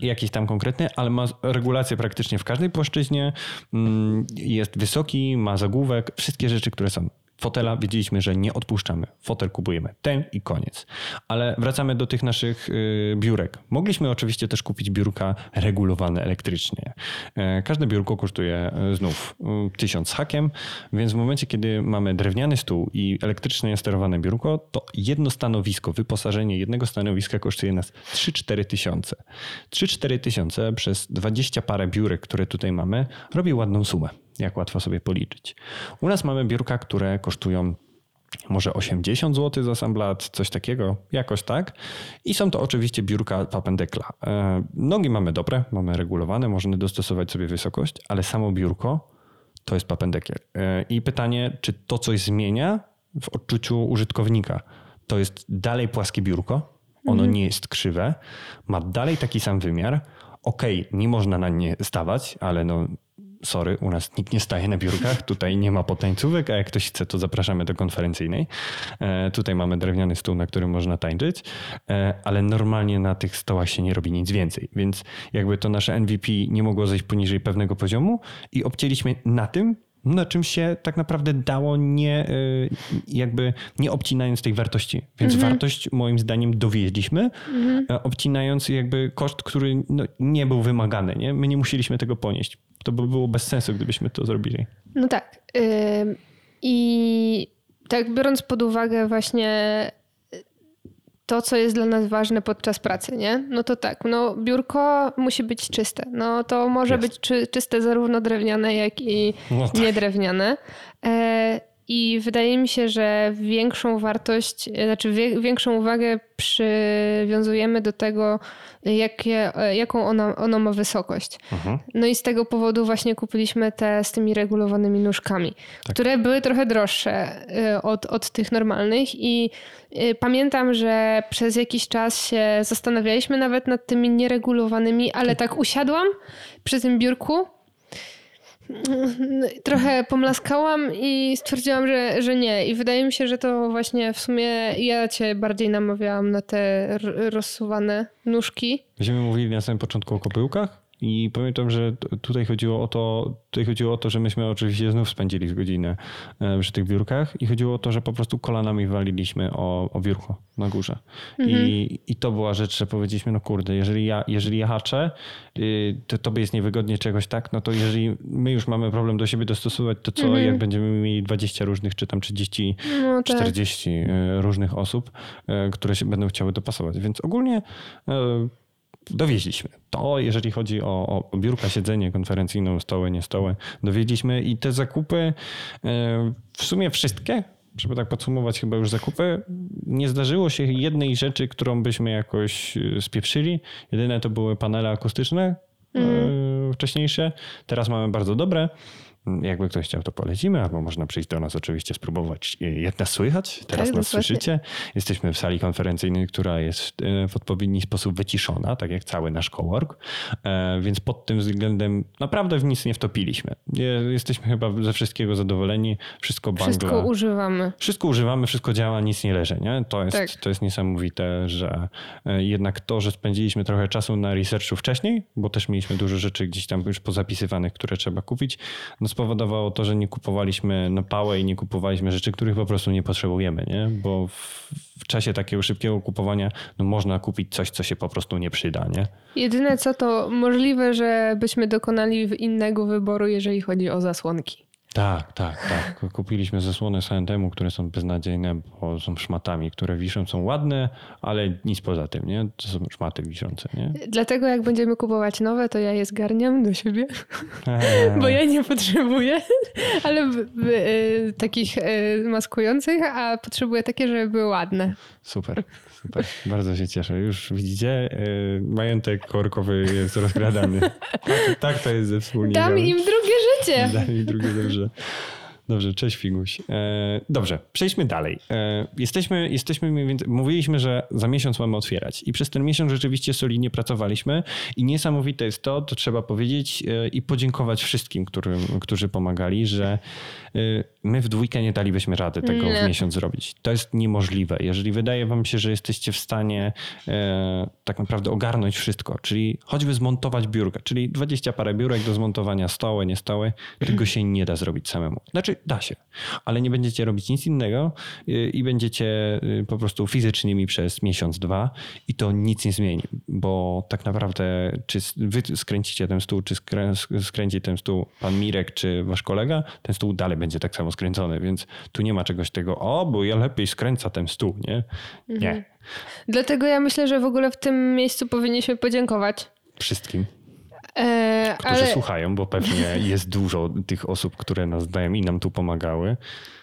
jakiś tam konkretny, ale ma regulację praktycznie w każdej płaszczyźnie. Mm, jest wysoki, ma zagłówek, wszystkie rzeczy, które są fotela wiedzieliśmy, że nie odpuszczamy. Fotel kupujemy ten i koniec. Ale wracamy do tych naszych y, biurek. Mogliśmy oczywiście też kupić biurka regulowane elektrycznie. E, każde biurko kosztuje e, znów y, tysiąc hakiem, więc w momencie, kiedy mamy drewniany stół i elektrycznie sterowane biurko, to jedno stanowisko, wyposażenie jednego stanowiska kosztuje nas 3-4 tysiące. 3-4 tysiące przez 20 parę biurek, które tutaj mamy, robi ładną sumę jak łatwo sobie policzyć. U nas mamy biurka, które kosztują może 80 zł za assemblat, coś takiego, jakoś tak. I są to oczywiście biurka Papendekla. E, nogi mamy dobre, mamy regulowane, możemy dostosować sobie wysokość, ale samo biurko to jest Papendekiel. E, I pytanie, czy to coś zmienia w odczuciu użytkownika? To jest dalej płaskie biurko, ono mhm. nie jest krzywe, ma dalej taki sam wymiar. Okej, okay, nie można na nie stawać, ale no sorry, u nas nikt nie staje na biurkach, tutaj nie ma potańcówek, a jak ktoś chce, to zapraszamy do konferencyjnej. E, tutaj mamy drewniany stół, na którym można tańczyć, e, ale normalnie na tych stołach się nie robi nic więcej, więc jakby to nasze MVP nie mogło zejść poniżej pewnego poziomu i obcięliśmy na tym, na czym się tak naprawdę dało nie, e, jakby nie obcinając tej wartości. Więc mhm. wartość moim zdaniem dowieźliśmy, mhm. obcinając jakby koszt, który no, nie był wymagany. Nie? My nie musieliśmy tego ponieść. To by było bez sensu, gdybyśmy to zrobili. No tak. I tak biorąc pod uwagę właśnie to, co jest dla nas ważne podczas pracy, nie? No to tak, no biurko musi być czyste. No to może jest. być czy, czyste zarówno drewniane, jak i no tak. niedrewniane. E, i wydaje mi się, że większą wartość, znaczy większą uwagę przywiązujemy do tego, jakie, jaką ona, ono ma wysokość. Mhm. No i z tego powodu właśnie kupiliśmy te z tymi regulowanymi nóżkami, tak. które były trochę droższe y, od, od tych normalnych i pamiętam, że przez jakiś czas się zastanawialiśmy nawet nad tymi nieregulowanymi, ale tak usiadłam przy tym biurku trochę pomlaskałam i stwierdziłam, że, że nie. I wydaje mi się, że to właśnie w sumie ja cię bardziej namawiałam na te rozsuwane nóżki. Będziemy mówili na samym początku o kopyłkach? I pamiętam, że tutaj chodziło o to, tutaj chodziło o to, że myśmy oczywiście znów spędzili godzinę e, przy tych biurkach i chodziło o to, że po prostu kolanami waliliśmy o, o biurko na górze. Mhm. I, I to była rzecz, że powiedzieliśmy, no kurde, jeżeli ja, jeżeli ja haczę, y, to tobie jest niewygodnie czegoś tak, no to jeżeli my już mamy problem do siebie dostosować, to co mhm. jak będziemy mieli 20 różnych, czy tam 30, no, tak. 40 e, różnych osób, e, które się będą chciały dopasować. Więc ogólnie dowieźliśmy. To jeżeli chodzi o, o biurka, siedzenie konferencyjne, stoły, nie stoły, dowieźliśmy i te zakupy e, w sumie wszystkie, żeby tak podsumować chyba już zakupy, nie zdarzyło się jednej rzeczy, którą byśmy jakoś e, spieprzyli. Jedyne to były panele akustyczne mm. wcześniejsze. Teraz mamy bardzo dobre. Jakby ktoś chciał, to polecimy, albo można przyjść do nas oczywiście spróbować, jak nas słychać. Teraz tak, nas słyszycie. Jesteśmy w sali konferencyjnej, która jest e, w odpowiedni sposób wyciszona, tak jak cały nasz cowork, e, więc pod tym względem naprawdę w nic nie wtopiliśmy. Jesteśmy chyba ze wszystkiego zadowoleni. Wszystko bangla. Wszystko używamy. Wszystko używamy, wszystko działa, nic nie leży. Nie? To, jest, tak. to jest niesamowite, że jednak to, że spędziliśmy trochę czasu na researchu wcześniej, bo też mieliśmy dużo rzeczy gdzieś tam już pozapisywanych, które trzeba kupić, no spowodowało to, że nie kupowaliśmy na pałę i nie kupowaliśmy rzeczy, których po prostu nie potrzebujemy, nie? Bo w, w czasie takiego szybkiego kupowania no można kupić coś, co się po prostu nie przyda, nie? Jedyne co to możliwe, że byśmy dokonali innego wyboru, jeżeli chodzi o zasłonki. Tak, tak, tak. Kupiliśmy zasłony H&M, które są beznadziejne, bo są szmatami, które wiszą, są ładne, ale nic poza tym, nie? To są szmaty wiszące, nie? Dlatego jak będziemy kupować nowe, to ja je zgarniam do siebie, [LAUGHS] bo ja nie potrzebuję, [LAUGHS] ale y, takich y, maskujących, a potrzebuję takie, żeby były ładne. Super. Super, bardzo się cieszę. Już widzicie, yy, majątek korkowy jest rozkradany. [LAUGHS] Tak, tak to jest ze wspólnikami. Dam im drugie im [LAUGHS] drugie życie. Dobrze, cześć Figuś. E, dobrze, przejdźmy dalej. E, jesteśmy, jesteśmy mówiliśmy, że za miesiąc mamy otwierać i przez ten miesiąc rzeczywiście solidnie pracowaliśmy i niesamowite jest to, to trzeba powiedzieć e, i podziękować wszystkim, którym, którzy pomagali, że my w dwójkę nie dalibyśmy rady tego nie. w miesiąc zrobić. To jest niemożliwe. Jeżeli wydaje wam się, że jesteście w stanie e, tak naprawdę ogarnąć wszystko, czyli choćby zmontować biurka, czyli 20 parę biurek do zmontowania, stoły, nie stoły, tego się nie da zrobić samemu. Znaczy da się, ale nie będziecie robić nic innego y, i będziecie y, po prostu fizycznymi przez miesiąc, dwa i to nic nie zmieni, bo tak naprawdę czy wy skręcicie ten stół, czy skręci ten stół pan Mirek, czy wasz kolega, ten stół dalej będzie tak samo skręcony, więc tu nie ma czegoś tego, o, bo ja lepiej skręca ten stół, nie? Nie. Mhm. Dlatego ja myślę, że w ogóle w tym miejscu powinniśmy podziękować wszystkim. E, którzy ale... słuchają, bo pewnie jest dużo tych osób, które nas dają i nam tu pomagały.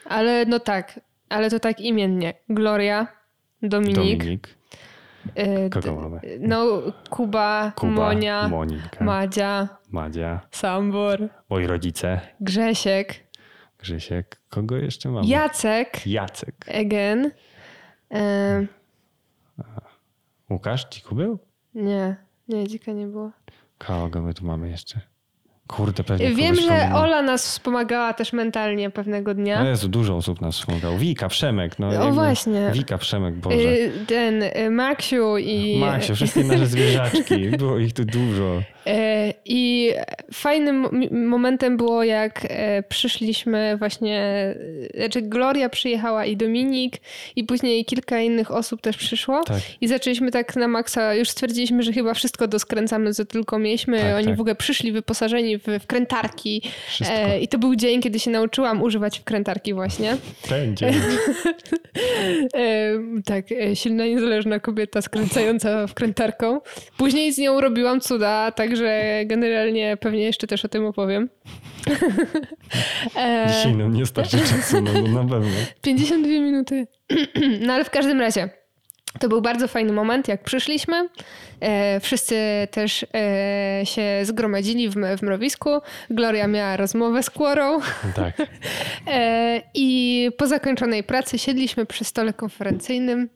Ale no tak, ale to tak imiennie. Gloria, Dominik. Dominik. E, Kogo mamy? No, Kuba, Kuba Monia, Monika, Madzia, Madzia, Sambor, moi rodzice, Grzesiek, Grzesiek, kogo jeszcze mamy? Jacek, Jacek, Egen, e... Łukasz, dziku był? Nie, nie, dzika nie było. Kogo my tu mamy jeszcze? Kurde, pewnie Wiem, że Ola nas wspomagała też mentalnie pewnego dnia. No Jezu, dużo osób nas wspomagało. Wika, Przemek. No, o właśnie. Wika, Przemek, Boże. Y, ten y, Maksiu i... Maksiu, wszystkie nasze zwierzaczki. Było ich tu dużo. E, I fajnym momentem było, jak e, przyszliśmy właśnie, e, znaczy Gloria przyjechała i Dominik i później kilka innych osób też przyszło tak. i zaczęliśmy tak na maksa, już stwierdziliśmy, że chyba wszystko doskręcamy, co tylko mieliśmy. Tak, Oni tak. w ogóle przyszli wyposażeni w wkrętarki e, i to był dzień, kiedy się nauczyłam używać wkrętarki właśnie. [LAUGHS] Ten dzień. [LAUGHS] tak, silna, niezależna kobieta skręcająca wkrętarką. Później z nią robiłam cuda, tak Także generalnie pewnie jeszcze też o tym opowiem. [LAUGHS] E, Dzisiaj nam nie starczy czasu, no, no na pewno. 52 minuty. No [CLEARS THROAT] ale w każdym razie. To był bardzo fajny moment, jak przyszliśmy. E, wszyscy też e, się zgromadzili w, w mrowisku. Gloria miała rozmowę z Kłorą. Tak. [LAUGHS] E, I po zakończonej pracy siedliśmy przy stole konferencyjnym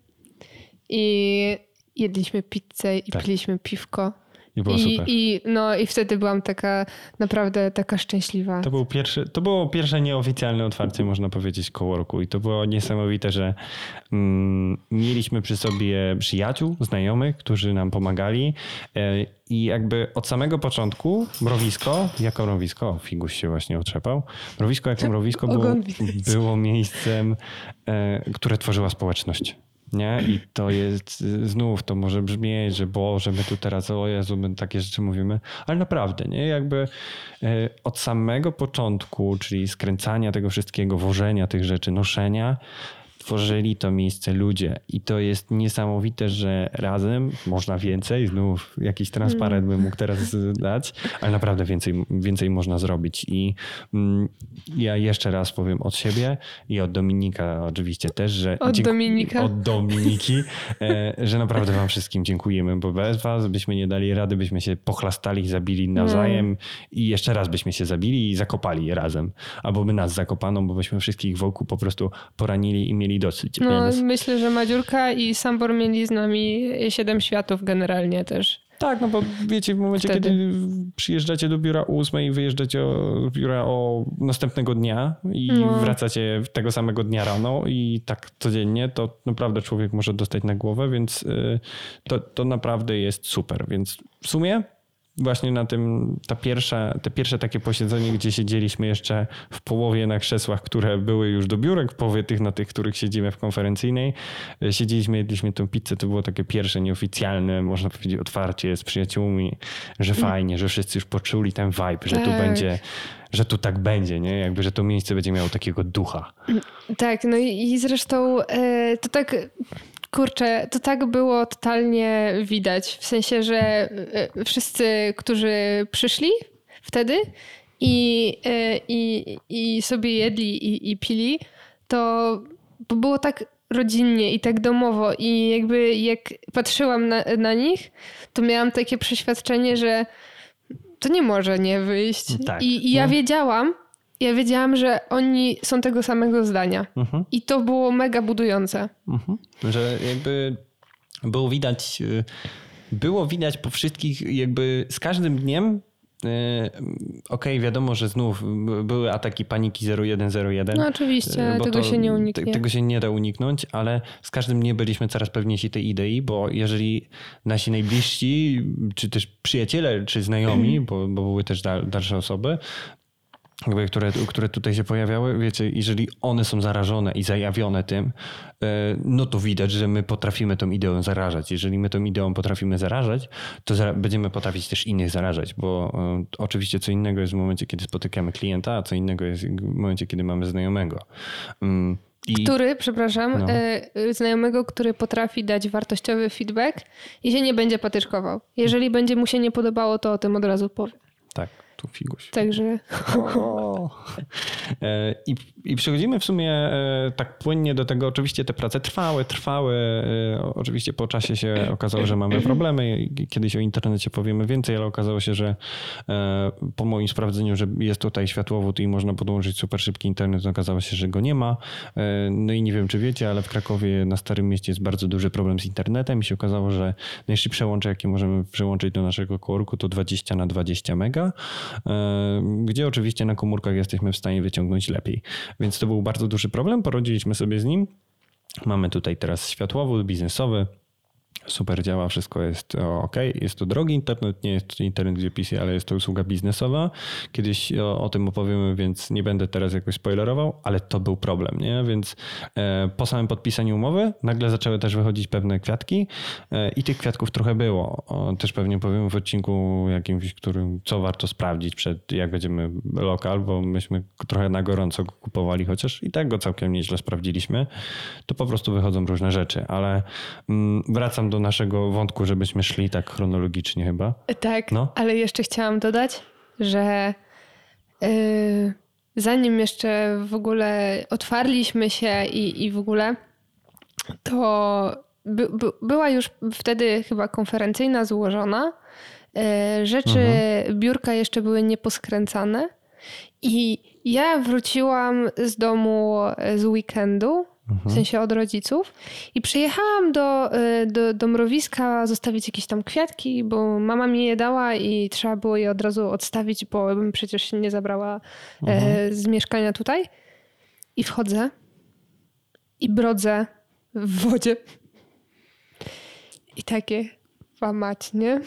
i jedliśmy pizzę i tak. piliśmy piwko. I było I, super. I, no, I wtedy byłam taka naprawdę taka szczęśliwa. To, był pierwszy, to było pierwsze nieoficjalne otwarcie, można powiedzieć, coworku. I to było niesamowite, że mm, mieliśmy przy sobie przyjaciół, znajomych, którzy nam pomagali. E, I jakby od samego początku mrowisko, jako mrowisko, Figuś się właśnie otrzepał, mrowisko jako mrowisko było, było miejscem, e, które tworzyła społeczność. Nie? I to jest, znów to może brzmieć, że Boże, my tu teraz, o Jezu, my takie rzeczy mówimy, ale naprawdę, nie? Jakby e, od samego początku, czyli skręcania tego wszystkiego, wożenia tych rzeczy, noszenia, tworzyli to miejsce ludzie. I to jest niesamowite, że razem można więcej. Znów jakiś transparent bym mógł teraz dać, ale naprawdę więcej, więcej można zrobić. I mm, ja jeszcze raz powiem od siebie i od Dominika oczywiście też, że. Od Dominika. Od Dominiki, e, że naprawdę Wam wszystkim dziękujemy, bo bez Was byśmy nie dali rady, byśmy się pochlastali, zabili nawzajem mm. i jeszcze raz byśmy się zabili i zakopali razem. Albo by nas zakopano, bo byśmy wszystkich wokół po prostu poranili i mieli dosyć. No, więc... myślę, że Madziurka i Sambor mieli z nami siedem światów generalnie też. Tak, no bo wiecie, w momencie, Wtedy. kiedy przyjeżdżacie do biura o ósmej i wyjeżdżacie do biura o następnego dnia i no. wracacie tego samego dnia rano i tak codziennie, to naprawdę człowiek może dostać na głowę, więc y, to, to naprawdę jest super. Więc w sumie właśnie na tym, ta pierwsza, te pierwsze takie posiedzenie, gdzie siedzieliśmy jeszcze w połowie na krzesłach, które były już do biurek, połowie tych, na tych, których siedzimy w konferencyjnej. E, siedzieliśmy, jedliśmy tą pizzę, to było takie pierwsze nieoficjalne, można powiedzieć otwarcie z przyjaciółmi, że mm. fajnie, że wszyscy już poczuli ten vibe, że tak. tu będzie że tu tak będzie, nie? Jakby, że to miejsce będzie miało takiego ducha. Tak, no i zresztą e, to tak Kurczę, to tak było totalnie widać. W sensie, że e, wszyscy, którzy przyszli wtedy i, e, i, i sobie jedli i, i pili, to było tak rodzinnie i tak domowo. I jakby jak patrzyłam na, na nich, to miałam takie przeświadczenie, że to nie może nie wyjść. Tak. I, I, ja no. wiedziałam, ja wiedziałam, że oni są tego samego zdania. Mhm. I to było mega budujące. Mhm. Że jakby było widać, y, było widać po wszystkich, jakby z każdym dniem y, Okej, okay, wiadomo, że znów były ataki paniki 0101. No oczywiście, tego się nie uniknie. Tego się nie da uniknąć, ale z każdym dniem byliśmy coraz pewniejsi tej idei, bo jeżeli nasi najbliżsi, czy też przyjaciele, czy znajomi, bo, bo były też dalsze osoby, które, które tutaj się pojawiały, wiecie, jeżeli one są zarażone i zajawione tym, e, no to widać, że my potrafimy tą ideą zarażać. Jeżeli my tą ideą potrafimy zarażać, to będziemy potrafić też innych zarażać, bo e, oczywiście co innego jest w momencie, kiedy spotykamy klienta, a co innego jest w momencie, kiedy mamy znajomego. Mm, I... Który, przepraszam, no. E, znajomego, który potrafi dać wartościowy feedback i się nie będzie patyczkował. Jeżeli będzie mu się nie podobało, to o tym od razu powie. Tak tu figuś. Także. E, I, I przechodzimy w sumie e, tak płynnie do tego. Oczywiście te prace trwały, trwały. E, oczywiście po czasie się okazało, że mamy problemy. Kiedyś o internecie powiemy więcej, ale okazało się, że po moim sprawdzeniu, że jest tutaj światłowód i można podłączyć super szybki internet, okazało się, że go nie ma. No i nie wiem, czy wiecie, ale w Krakowie na Starym Mieście jest bardzo duży problem z internetem i się okazało, że najszybsze łącze, jakie możemy przełączyć do naszego korku, to 20 na 20 mega. Gdzie oczywiście na komórkach jesteśmy w stanie wyciągnąć lepiej. Więc to był bardzo duży problem, porodziliśmy sobie z nim. Mamy tutaj teraz światłowód biznesowy, super działa, wszystko jest ok. Jest to drogi internet, nie jest internet gdzie ale jest to usługa biznesowa. Kiedyś o, o, tym opowiemy, więc nie będę teraz jakoś spoilerował, ale to był problem, nie? Więc e, po samym podpisaniu umowy nagle zaczęły też wychodzić pewne kwiatki e, i tych kwiatków trochę było. O, też pewnie powiem w odcinku jakimś, którym co warto sprawdzić przed jak będziemy lokal, bo myśmy trochę na gorąco go kupowali, chociaż i tak go całkiem nieźle sprawdziliśmy. To po prostu wychodzą różne rzeczy, ale mm, wracam do do naszego wątku, żebyśmy szli tak chronologicznie chyba. Tak, no. ale jeszcze chciałam dodać, że yy, zanim jeszcze w ogóle otwarliśmy się i, i w ogóle, to by, by, była już wtedy chyba konferencyjna złożona. Yy, rzeczy, mhm. biurka jeszcze były nieposkręcane. I ja wróciłam z domu z weekendu w sensie od rodziców. I przyjechałam do, y, do, do mrowiska zostawić jakieś tam kwiatki, bo mama mi je dała i trzeba było je od razu odstawić, bo bym przecież się nie zabrała e, mhm. z mieszkania tutaj. I wchodzę i brodzę w wodzie. I takie, mać, nie?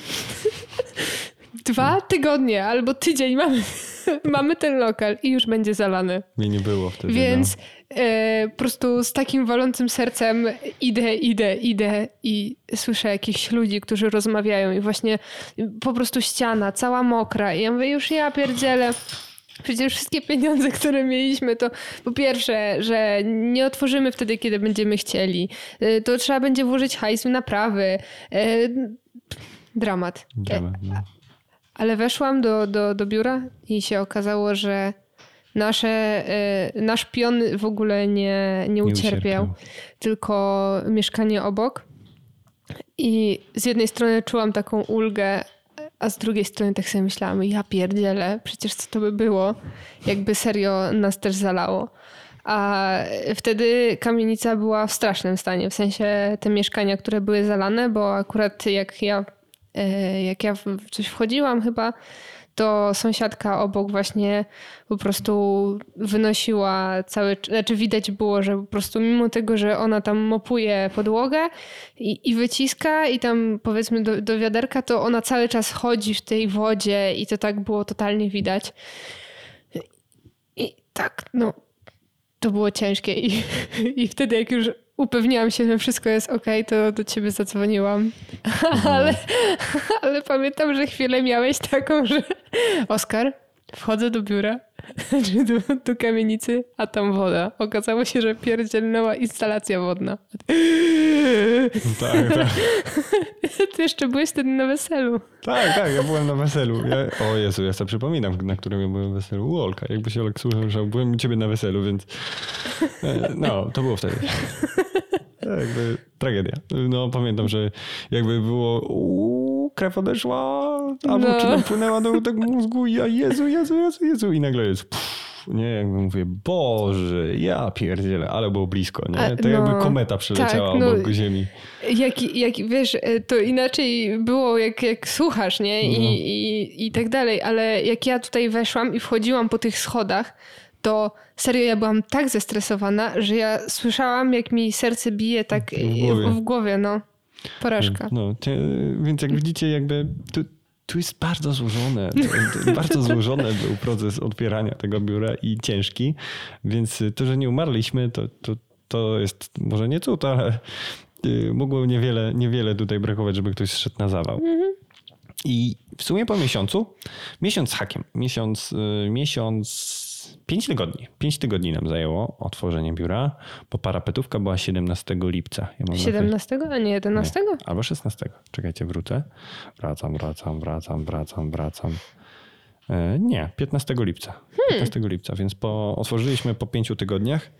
[LAUGHS] Dwa tygodnie albo tydzień mamy, [LAUGHS] mamy ten lokal i już będzie zalany. Mnie nie było wtedy. Więc no. e, po prostu z takim walącym sercem idę, idę, idę i słyszę jakichś ludzi, którzy rozmawiają i właśnie po prostu ściana, cała mokra. I ja mówię, już ja pierdzielę. Przecież wszystkie pieniądze, które mieliśmy, to po pierwsze, że nie otworzymy wtedy, kiedy będziemy chcieli. E, to trzeba będzie włożyć hajs w naprawy. E, dramat. Dramat no. Ale weszłam do, do, do biura i się okazało, że nasze, y, nasz pion w ogóle nie, nie, ucierpiał, nie ucierpiał, tylko mieszkanie obok. I z jednej strony czułam taką ulgę, a z drugiej strony tak sobie myślałam, ja pierdzielę, przecież co to by było, jakby serio nas też zalało. A wtedy kamienica była w strasznym stanie, w sensie te mieszkania, które były zalane, bo akurat jak ja jak ja w coś wchodziłam chyba, to sąsiadka obok właśnie po prostu wynosiła cały, znaczy widać było, że po prostu mimo tego, że ona tam mopuje podłogę i, i wyciska i tam powiedzmy do, do wiaderka, to ona cały czas chodzi w tej wodzie i to tak było totalnie widać. I tak, no, to było ciężkie i, [LAUGHS] i wtedy jak już upewniłam się, że wszystko jest ok, to do ciebie zadzwoniłam. [LAUGHS] ale, ale pamiętam, że chwilę miałeś taką, że Oskar, wchodzę do biura, [LAUGHS] czy do, do kamienicy, a tam woda. Okazało się, że pierdzielnęła instalacja wodna. Tak, tak. [LAUGHS] Ty jeszcze byłeś wtedy na weselu. Tak, tak, ja byłem na weselu. Ja, o Jezu, ja sobie przypominam, na którym ja byłem weselu. U Olka, jakby się Olek słuchał, byłem u ciebie na weselu, więc e, no, to było wtedy. Jakby tragedia. No pamiętam, że jakby było uuu, krew odeszła, albo no. czy napłynęła do tego mózgu i ja Jezu, Jezu, Jezu, Jezu i nagle jest pff, nie, jakby mówię, Boże, ja pierdzielę, ale było blisko, nie? A, to no, jakby kometa przeleciała tak, no, obok ziemi. Jak, jak, wiesz, to inaczej było, jak, jak słuchasz, nie? I, no. i, I tak dalej, ale jak ja tutaj weszłam i wchodziłam po tych schodach, to serio ja byłam tak zestresowana, że ja słyszałam, jak mi serce bije tak w głowie, w, głowie no. Porażka. No, więc jak widzicie, jakby tu, tu jest bardzo złożone, [LAUGHS] bardzo złożony był proces otwierania tego biura i ciężki, więc to, że nie umarliśmy, to, to, to jest może nie cud, ale y, mogło niewiele, niewiele tutaj brakować, żeby ktoś zszedł na zawał. Mhm. I w sumie po miesiącu, miesiąc z hakiem, miesiąc, y, miesiąc 5 tygodni. 5 tygodni nam zajęło otworzenie biura, bo parapetówka była 17 lipca. Ja 17, a nie 11? Nie, albo 16. Czekajcie, wrócę. Wracam, wracam, wracam, wracam, wracam. E, nie, 15 lipca. Hmm. 15 lipca, więc po, otworzyliśmy po 5 tygodniach.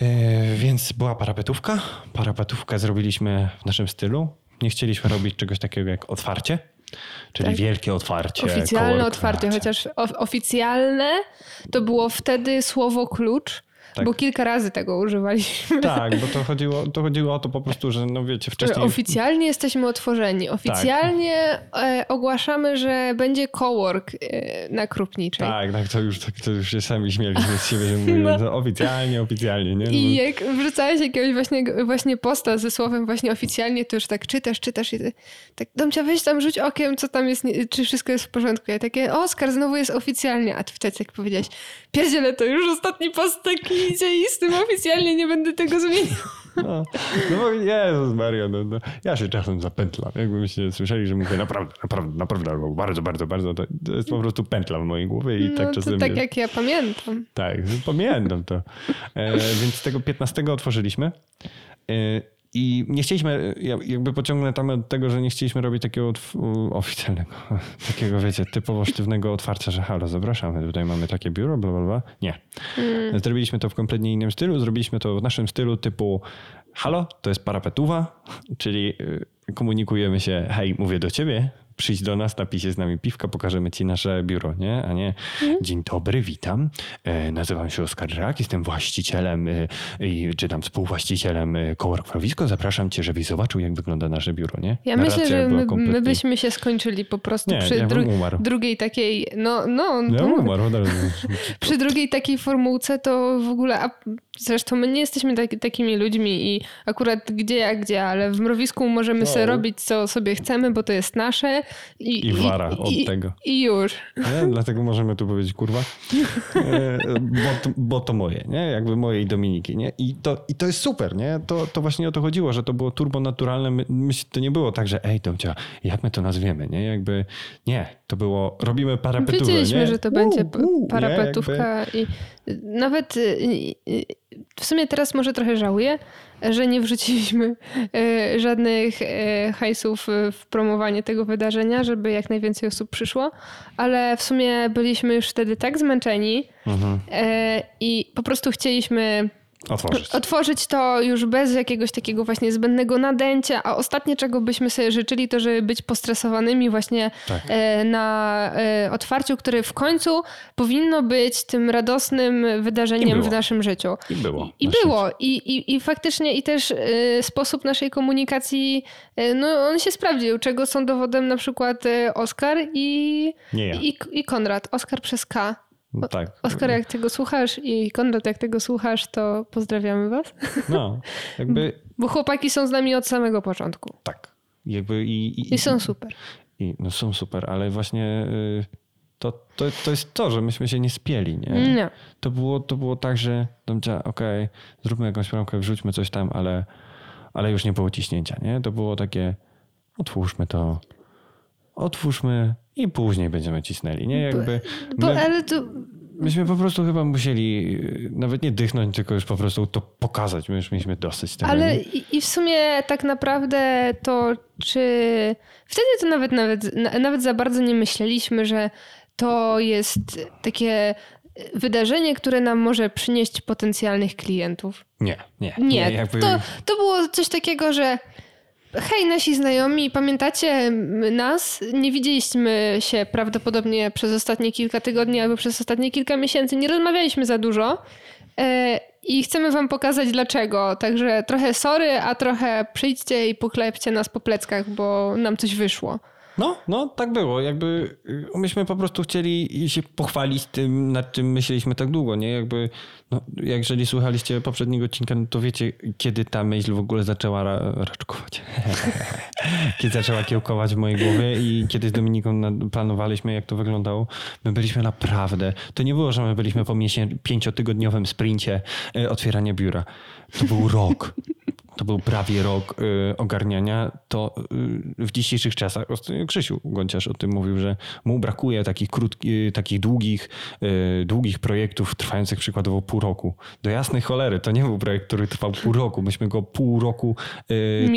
E, więc była parapetówka. Parapetówkę zrobiliśmy w naszym stylu. Nie chcieliśmy robić czegoś takiego jak otwarcie Czyli tak. wielkie otwarcie. Oficjalne otwarcie, chociaż oficjalne to było wtedy słowo klucz tak. Bo kilka razy tego używaliśmy. Tak, bo to chodziło, to chodziło o to po prostu, że no wiecie, wcześniej... Oficjalnie jesteśmy otworzeni. Oficjalnie tak. ogłaszamy, że będzie cowork e, na Krupniczej. Tak, tak, to już, tak, to już się sami śmieliśmy z siebie, że mówimy no. oficjalnie, oficjalnie. Nie? No I jak wrzucałeś jakiegoś właśnie, właśnie posta ze słowem właśnie oficjalnie, to już tak czytasz, czytasz i tak Domcia, weź tam rzuć okiem, co tam jest, czy wszystko jest w porządku. Ja takie, Oskar, znowu jest oficjalnie. A ty wtedy jak powiedziałeś, pierdziele, to już ostatni post taki idzie i z tym oficjalnie nie będę tego zmieniał. No, no Jezus Maria, no, no, ja się czasem zapętlam. Jakbyście słyszeli, że mówię naprawdę, naprawdę, naprawdę, albo bardzo, bardzo, bardzo, to, to jest po prostu pętla w mojej głowie i no, tak czasem... tak jak ja pamiętam. Tak, pamiętam to. E, więc tego 15 otworzyliśmy. E, i nie chcieliśmy, jakby pociągnę tam od tego, że nie chcieliśmy robić takiego oficjalnego, [LAUGHS] takiego wiecie, typowo sztywnego otwarcia, że halo, zapraszamy, tutaj mamy takie biuro, bla, bla, bla. Nie. Mm. Zrobiliśmy to w kompletnie innym stylu, zrobiliśmy to w naszym stylu typu halo, to jest parapetuwa, [LAUGHS] czyli y, komunikujemy się, hej, mówię do ciebie, przyjdź do nas, napij się z nami piwka, pokażemy ci nasze biuro, nie? A nie, mhm. dzień dobry, witam, e, nazywam się Oskar Rak, jestem właścicielem e, czy tam współwłaścicielem e, koło Krowisko, zapraszam cię, żebyś zobaczył, jak wygląda nasze biuro, nie? Ja Narracja myślę, że my, kompletnie... my, byśmy się skończyli po prostu nie, przy ja dru drugiej takiej, no, no. Ja umarł, [LAUGHS] przy drugiej takiej formułce to w ogóle, a zresztą my nie jesteśmy tak, takimi ludźmi i akurat gdzie jak gdzie, ale w mrowisku możemy no. sobie robić co sobie chcemy, bo to jest nasze i, I wara i, od i, tego. I już. Nie? Dlatego możemy tu powiedzieć kurwa, e, bo, to, bo to moje, nie? Jakby moje i Dominiki, nie? I to, i to jest super, nie? To, to właśnie o to chodziło, że to było turbo naturalne. My, to nie było tak, że ej Domcia, jak my to nazwiemy, nie? Jakby nie, to było, robimy parapetówkę, Wiedzieliśmy, nie? że to będzie parapetówka i nawet y, y, w sumie teraz może trochę żałuję, że nie wrzuciliśmy e, żadnych e, hajsów w promowanie tego wydarzenia, żeby jak najwięcej osób przyszło, ale w sumie byliśmy już wtedy tak zmęczeni mhm. E, i po prostu chcieliśmy Otworzyć. Otworzyć to już bez jakiegoś takiego właśnie zbędnego nadęcia, a ostatnie, czego byśmy sobie życzyli, to żeby być postresowanymi właśnie tak. E, na e, otwarciu, które w końcu powinno być tym radosnym wydarzeniem w naszym życiu. I było. I, było. I, i, I faktycznie i też e, sposób naszej komunikacji, no on się sprawdził, czego są dowodem na przykład Oskar i, i, i Konrad. Oskar przez K. No tak. Oskar, jak tego słuchasz i Konrad, jak tego słuchasz, to pozdrawiamy was. No, jakby... Bo chłopaki są z nami od samego początku. Tak. Jakby i, i, I są super. I, no są super, ale właśnie y, to, to, to jest to, że myśmy się nie spieli, nie? nie. To, było, to było tak, że okej, okay, zróbmy jakąś bramkę, wrzućmy coś tam, ale, ale już nie było ciśnięcia, nie? To było takie, otwórzmy to, otwórzmy i później będziemy cisnęli, nie? Jakby bo, bo ale to... Myśmy po prostu chyba musieli y, nawet nie dychnąć, tylko już po prostu to pokazać. My już mieliśmy dosyć tego. Ale i, i w sumie tak naprawdę to, czy... Wtedy to nawet, nawet, nawet za bardzo nie myśleliśmy, że to jest takie wydarzenie, które nam może przynieść potencjalnych klientów. Nie, nie. Nie, nie jakby... to, to było coś takiego, że Hej, nasi znajomi, pamiętacie nas? Nie widzieliśmy się prawdopodobnie przez ostatnie kilka tygodni albo przez ostatnie kilka miesięcy. Nie rozmawialiśmy za dużo e, i chcemy wam pokazać dlaczego. Także trochę sorry, a trochę przyjdźcie i poklepcie nas po pleckach, bo nam coś wyszło. No, no, tak było. Jakby y, myśmy po prostu chcieli się pochwalić tym, nad czym myśleliśmy tak długo, nie? Jakby, no, jeżeli słuchaliście poprzedniego odcinka, no to wiecie, kiedy ta myśl w ogóle zaczęła ra raczkować. [LAUGHS] kiedy zaczęła kiełkować w mojej głowie i kiedy z Dominiką planowaliśmy, jak to wyglądało, my byliśmy naprawdę, to nie było, że my byliśmy po pięciotygodniowym sprincie y, otwierania biura. To był rok to był prawie rok y, ogarniania, to y, w dzisiejszych czasach, Krzysiu Gonciarz o tym mówił, że mu brakuje takich krótkich, takich długich, y, długich projektów trwających przykładowo pół roku. Do jasnej cholery, to nie był projekt, który trwał pół roku. Myśmy go pół roku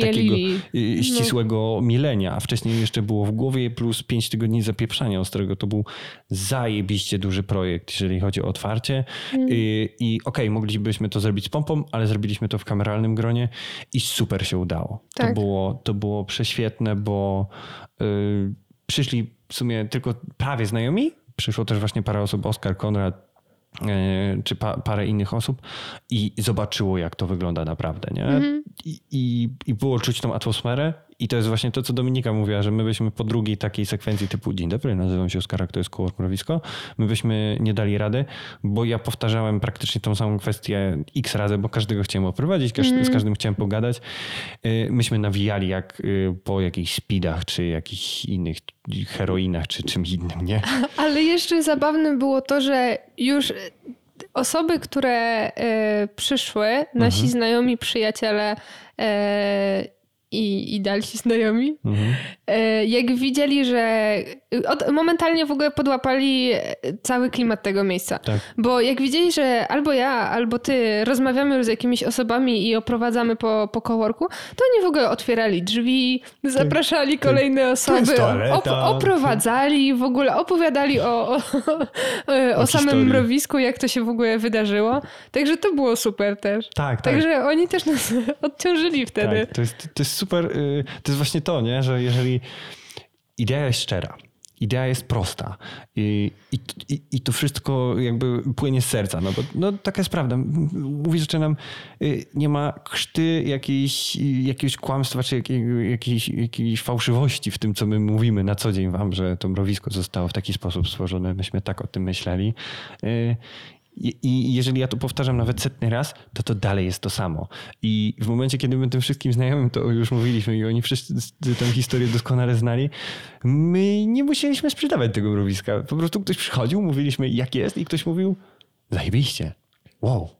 takiego no. ścisłego no. mielenia, a wcześniej jeszcze było w głowie plus pięć tygodni zapieprzania ostrego. To był zajebiście duży projekt, jeżeli chodzi o otwarcie. Mm. I, i okej, okay, moglibyśmy to zrobić z pompą, ale zrobiliśmy to w kameralnym gronie i super się udało. Tak. To, było, to było prześwietne, bo yy, przyszli w sumie tylko prawie znajomi. Przyszło też właśnie parę osób, Oskar, Konrad, yy, czy pa, parę innych osób i zobaczyło, jak to wygląda naprawdę. Nie? Mm -hmm. I, i, I było czuć tą atmosferę i to jest właśnie to, co Dominika mówiła, że my byśmy po drugiej takiej sekwencji typu dzień dobry, nazywam się Oskarek, to jest koło my byśmy nie dali rady, bo ja powtarzałem praktycznie tą samą kwestię x razy, bo każdego chciałem oprowadzić, każdy, mm. z każdym chciałem pogadać. Y, myśmy nawijali jak y, po jakichś speedach, czy jakichś innych heroinach, czy czymś innym, nie? [LAUGHS] Ale jeszcze zabawne było to, że już osoby, które y, przyszły, nasi mhm. znajomi, przyjaciele i, i dalsi znajomi, mhm. E, jak widzieli, że od, momentalnie w ogóle podłapali cały klimat tego miejsca. Tak. Bo jak widzieli, że albo ja, albo ty rozmawiamy już z jakimiś osobami i oprowadzamy po, po coworku, to oni w ogóle otwierali drzwi, zapraszali tak. kolejne osoby, op, oprowadzali, w ogóle opowiadali o, o, o, o samym mrowisku, jak to się w ogóle wydarzyło. Także to było super też. Tak, tak. Także oni też nas [LAUGHS] odciążyli wtedy. Tak, to jest, to jest super, y, to jest właśnie to, nie? że jeżeli idea jest szczera, idea jest prosta i, i, i to wszystko jakby płynie z serca, no bo no, taka jest prawda. Mówisz, że nam y, nie ma krzty jakiejś, jakiegoś kłamstwa czy jakiejś, jakiejś fałszywości w tym, co my mówimy na co dzień wam, że to mrowisko zostało w taki sposób stworzone, myśmy tak o tym myśleli. I jeżeli ja to powtarzam nawet setny raz, to to dalej jest to samo. I w momencie, kiedy my tym wszystkim znajomym to już mówiliśmy i oni wszyscy tę historię doskonale znali, my nie musieliśmy sprzedawać tego mrowiska. Po prostu ktoś przychodził, mówiliśmy jak jest i ktoś mówił zajebiście, wow,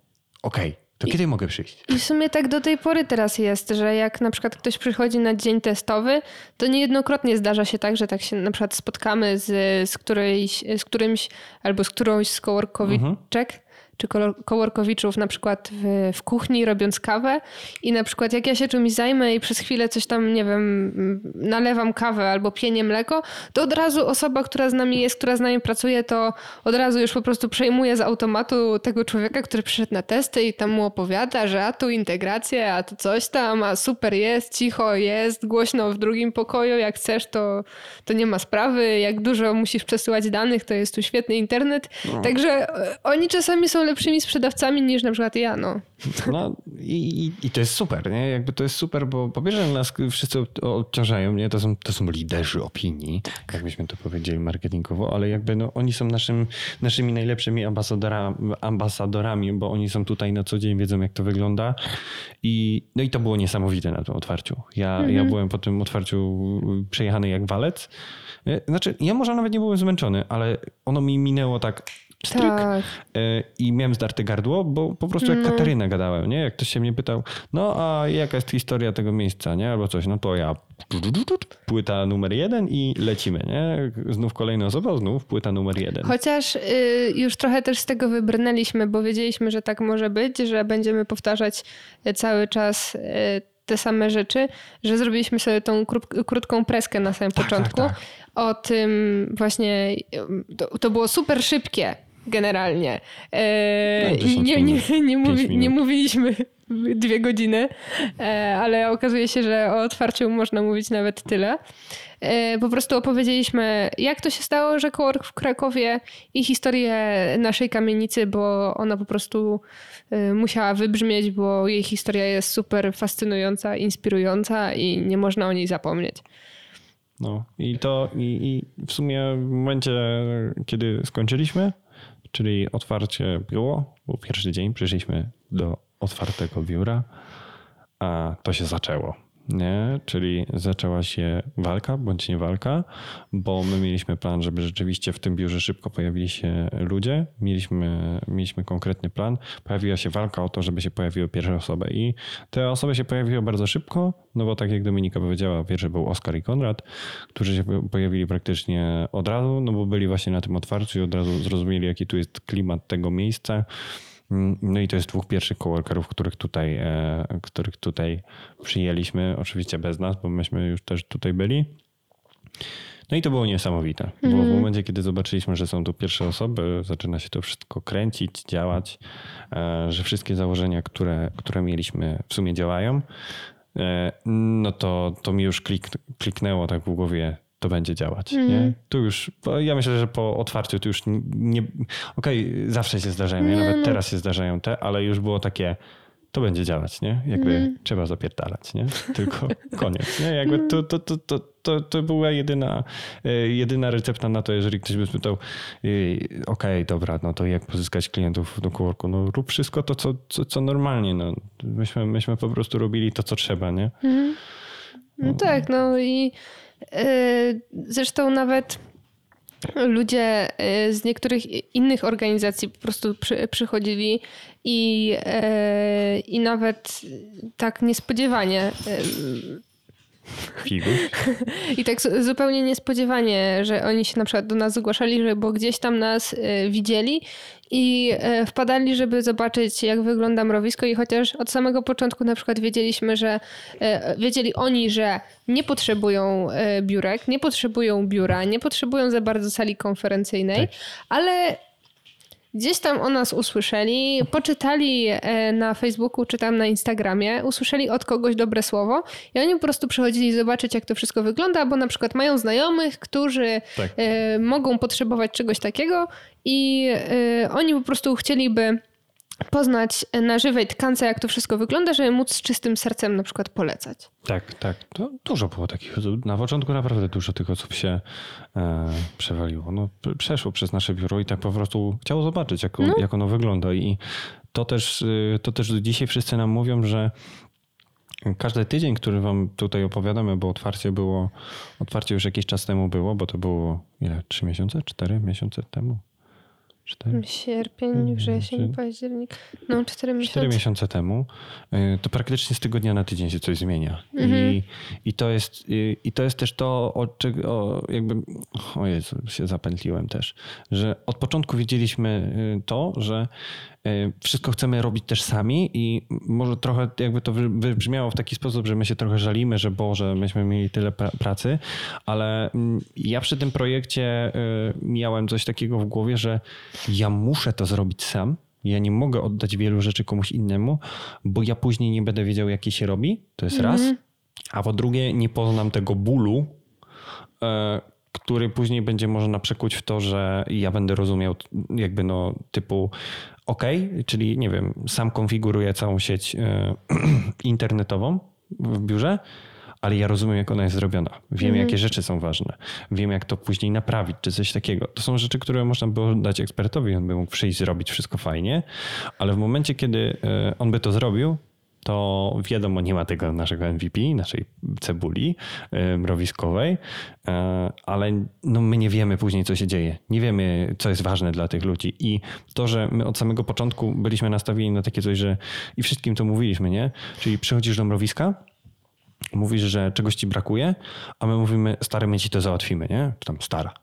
okej, okay. To kiedy mogę przyjść? I w sumie tak do tej pory teraz jest, że jak na przykład ktoś przychodzi na dzień testowy, to niejednokrotnie zdarza się tak, że tak się na przykład spotkamy z, z, którejś, z którymś albo z którąś z coworkowiczek, mhm. Czy kołorkowiczów na przykład w, w kuchni robiąc kawę i na przykład jak ja się czymś zajmę i przez chwilę coś tam, nie wiem, nalewam kawę albo pienię mleko, to od razu osoba, która z nami jest, która z nami pracuje, to od razu już po prostu przejmuje z automatu tego człowieka, który przyszedł na testy i tam mu opowiada, że a tu integracja, a tu coś tam, a super jest, cicho jest, głośno w drugim pokoju, jak chcesz, to, to nie ma sprawy, jak dużo musisz przesyłać danych, to jest tu świetny internet. No. Także e, oni czasami są lepszymi sprzedawcami niż na przykład ja, no. No i, i, to jest super, nie? Jakby to jest super, bo po pierwsze nas wszyscy odciążają, nie? To są, to są liderzy opinii, tak. jakbyśmy to powiedzieli marketingowo, ale jakby no, oni są naszym, naszymi najlepszymi ambasadora, ambasadorami, bo oni są tutaj na co dzień, wiedzą jak to wygląda i no i to było niesamowite na tym otwarciu. Ja, mhm. ja byłem po tym otwarciu przejechany jak walec. E, znaczy, ja może nawet nie byłem zmęczony, ale ono mi minęło tak stryk tak. E, i miałem zdarte gardło, bo po prostu jak no. Katarynę gadałem, nie? Jak ktoś się mnie pytał, no a jaka jest historia tego miejsca, nie? Albo coś, no to ja płyta numer jeden i lecimy, nie? Znów kolejna osoba, znów płyta numer jeden. Chociaż y, już trochę też z tego wybrnęliśmy, bo wiedzieliśmy, że tak może być, że będziemy powtarzać cały czas y, te same rzeczy, że zrobiliśmy sobie tą krótką preskę na samym tak, tak początku. Tak, tak. O tym właśnie, to, to było super szybkie generalnie. No, nie, nie, nie, mówi, nie mówiliśmy [LAUGHS] dwie godziny, e, ale okazuje się, że o otwarciu można mówić nawet tyle. E, po prostu opowiedzieliśmy, jak to się stało, że Cowork w Krakowie i historię naszej kamienicy, bo ona po prostu e, musiała wybrzmieć, bo jej historia jest super fascynująca, inspirująca i nie można o niej zapomnieć. No i to i, i w sumie w momencie, kiedy skończyliśmy, czyli otwarcie było, był pierwszy dzień, przyszliśmy do otwartego biura, a to się zaczęło. Nie? Czyli zaczęła się walka bądź nie walka, bo my mieliśmy plan, żeby rzeczywiście w tym biurze szybko pojawili się ludzie. Mieliśmy, mieliśmy konkretny plan. Pojawiła się walka o to, żeby się pojawiły pierwsze osoby i te osoby się pojawiły bardzo szybko, no bo tak jak Dominika powiedziała, pierwszy był Oskar i Konrad, którzy się pojawili praktycznie od razu, no bo byli właśnie na tym otwarciu i od razu zrozumieli, jaki tu jest klimat tego miejsca no i to jest dwóch pierwszych coworkerów, których tutaj, e, których tutaj przyjęliśmy, oczywiście bez nas, bo myśmy już też tutaj byli. No i to było niesamowite, bo w mhm. momencie, kiedy zobaczyliśmy, że są tu pierwsze osoby, zaczyna się to wszystko kręcić, działać, e, że wszystkie założenia, które, które mieliśmy w sumie działają, e, no to, to mi już klik, kliknęło tak w głowie, to będzie działać. Mm. Nie? Tu już, ja myślę, że po otwarciu to już nie. Okej, okay, zawsze się zdarzają, nie, nawet no. teraz się zdarzają te, ale już było takie, to będzie działać, nie? Jakby mm. trzeba zapierdalać, nie? Tylko [LAUGHS] koniec, nie? Jakby to, to, to, to, to, to była jedyna, e, jedyna recepta na to, jeżeli ktoś by spytał, okej, okay, dobra, no to jak pozyskać klientów do coworku? No rób wszystko to, co, co, co normalnie, no. Myśmy, myśmy po prostu robili to, co trzeba, nie? Mm. No tak, no i zresztą nawet ludzie y, z niektórych innych organizacji po prostu przy, przychodzili i, y, i nawet tak niespodziewanie [LAUGHS] I tak zupełnie niespodziewanie, że oni się na przykład do nas zgłaszali, że bo gdzieś tam nas widzieli i e, wpadali, żeby zobaczyć, jak wygląda mrowisko. I chociaż od samego początku na przykład wiedzieliśmy, że e, wiedzieli oni, że nie potrzebują e, biurek, nie potrzebują biura, nie potrzebują za bardzo sali konferencyjnej, tak. ale Gdzieś tam o nas usłyszeli, poczytali e, na Facebooku czy tam na Instagramie, usłyszeli od kogoś dobre słowo i oni po prostu przychodzili zobaczyć, jak to wszystko wygląda, bo na przykład mają znajomych, którzy tak. E, mogą potrzebować czegoś takiego i e, oni po prostu chcieliby poznać na żywej tkance, jak to wszystko wygląda, żeby móc z czystym sercem na przykład polecać. Tak, tak. To dużo było takich osób. Na początku naprawdę dużo tych osób się e, przewaliło. No, przeszło przez nasze biuro i tak po prostu chciało zobaczyć, jak, no. jak ono wygląda. I to też, y, to też dzisiaj wszyscy nam mówią, że każdy tydzień, który wam tutaj opowiadamy, bo otwarcie było, otwarcie już jakiś czas temu było, bo to było ile? Trzy miesiące? Cztery miesiące temu? Cztery, Sierpień, wrzesień, październik. No, cztery miesiące. miesiące temu, y, to praktycznie z tygodnia na tydzień się coś zmienia. Mhm. I, i, to jest, y, I to jest też to, o czego jakby. O Jezu, się zapętliłem też. Że od początku wiedzieliśmy y, to, że wszystko chcemy robić też sami i może trochę jakby to wy- wybrzmiało w taki sposób, że my się trochę żalimy, że Boże, myśmy mieli tyle pra- pracy, ale mm, ja przy tym projekcie y, miałem coś takiego w głowie, że ja muszę to zrobić sam. Ja nie mogę oddać wielu rzeczy komuś innemu, bo ja później nie będę wiedział, jakie się robi. To jest raz. A po drugie, nie poznam tego bólu, e, który później będzie można przekuć w to, że ja będę rozumiał jakby no typu OK, czyli nie wiem, sam konfiguruję całą sieć e, [CLEARS THROAT] internetową w biurze, ale ja rozumiem, jak ona jest zrobiona. Wiem, jakie rzeczy są ważne. Wiem, jak to później naprawić, czy coś takiego. To są rzeczy, które można było dać ekspertowi, on by mógł przyjść, zrobić wszystko fajnie, ale w momencie, kiedy e, on by to zrobił, to wiadomo, nie ma tego naszego MVP, naszej cebuli mrowiskowej, e, ale no my nie wiemy później, co się dzieje. Nie wiemy, co jest ważne dla tych ludzi. I to, że my od samego początku byliśmy nastawieni na takie coś, że i wszystkim to mówiliśmy, nie? Czyli przychodzisz do mrowiska, mówisz, że czegoś ci brakuje, a my mówimy, stary, my ci to załatwimy, nie? Czy tam stara. [LAUGHS]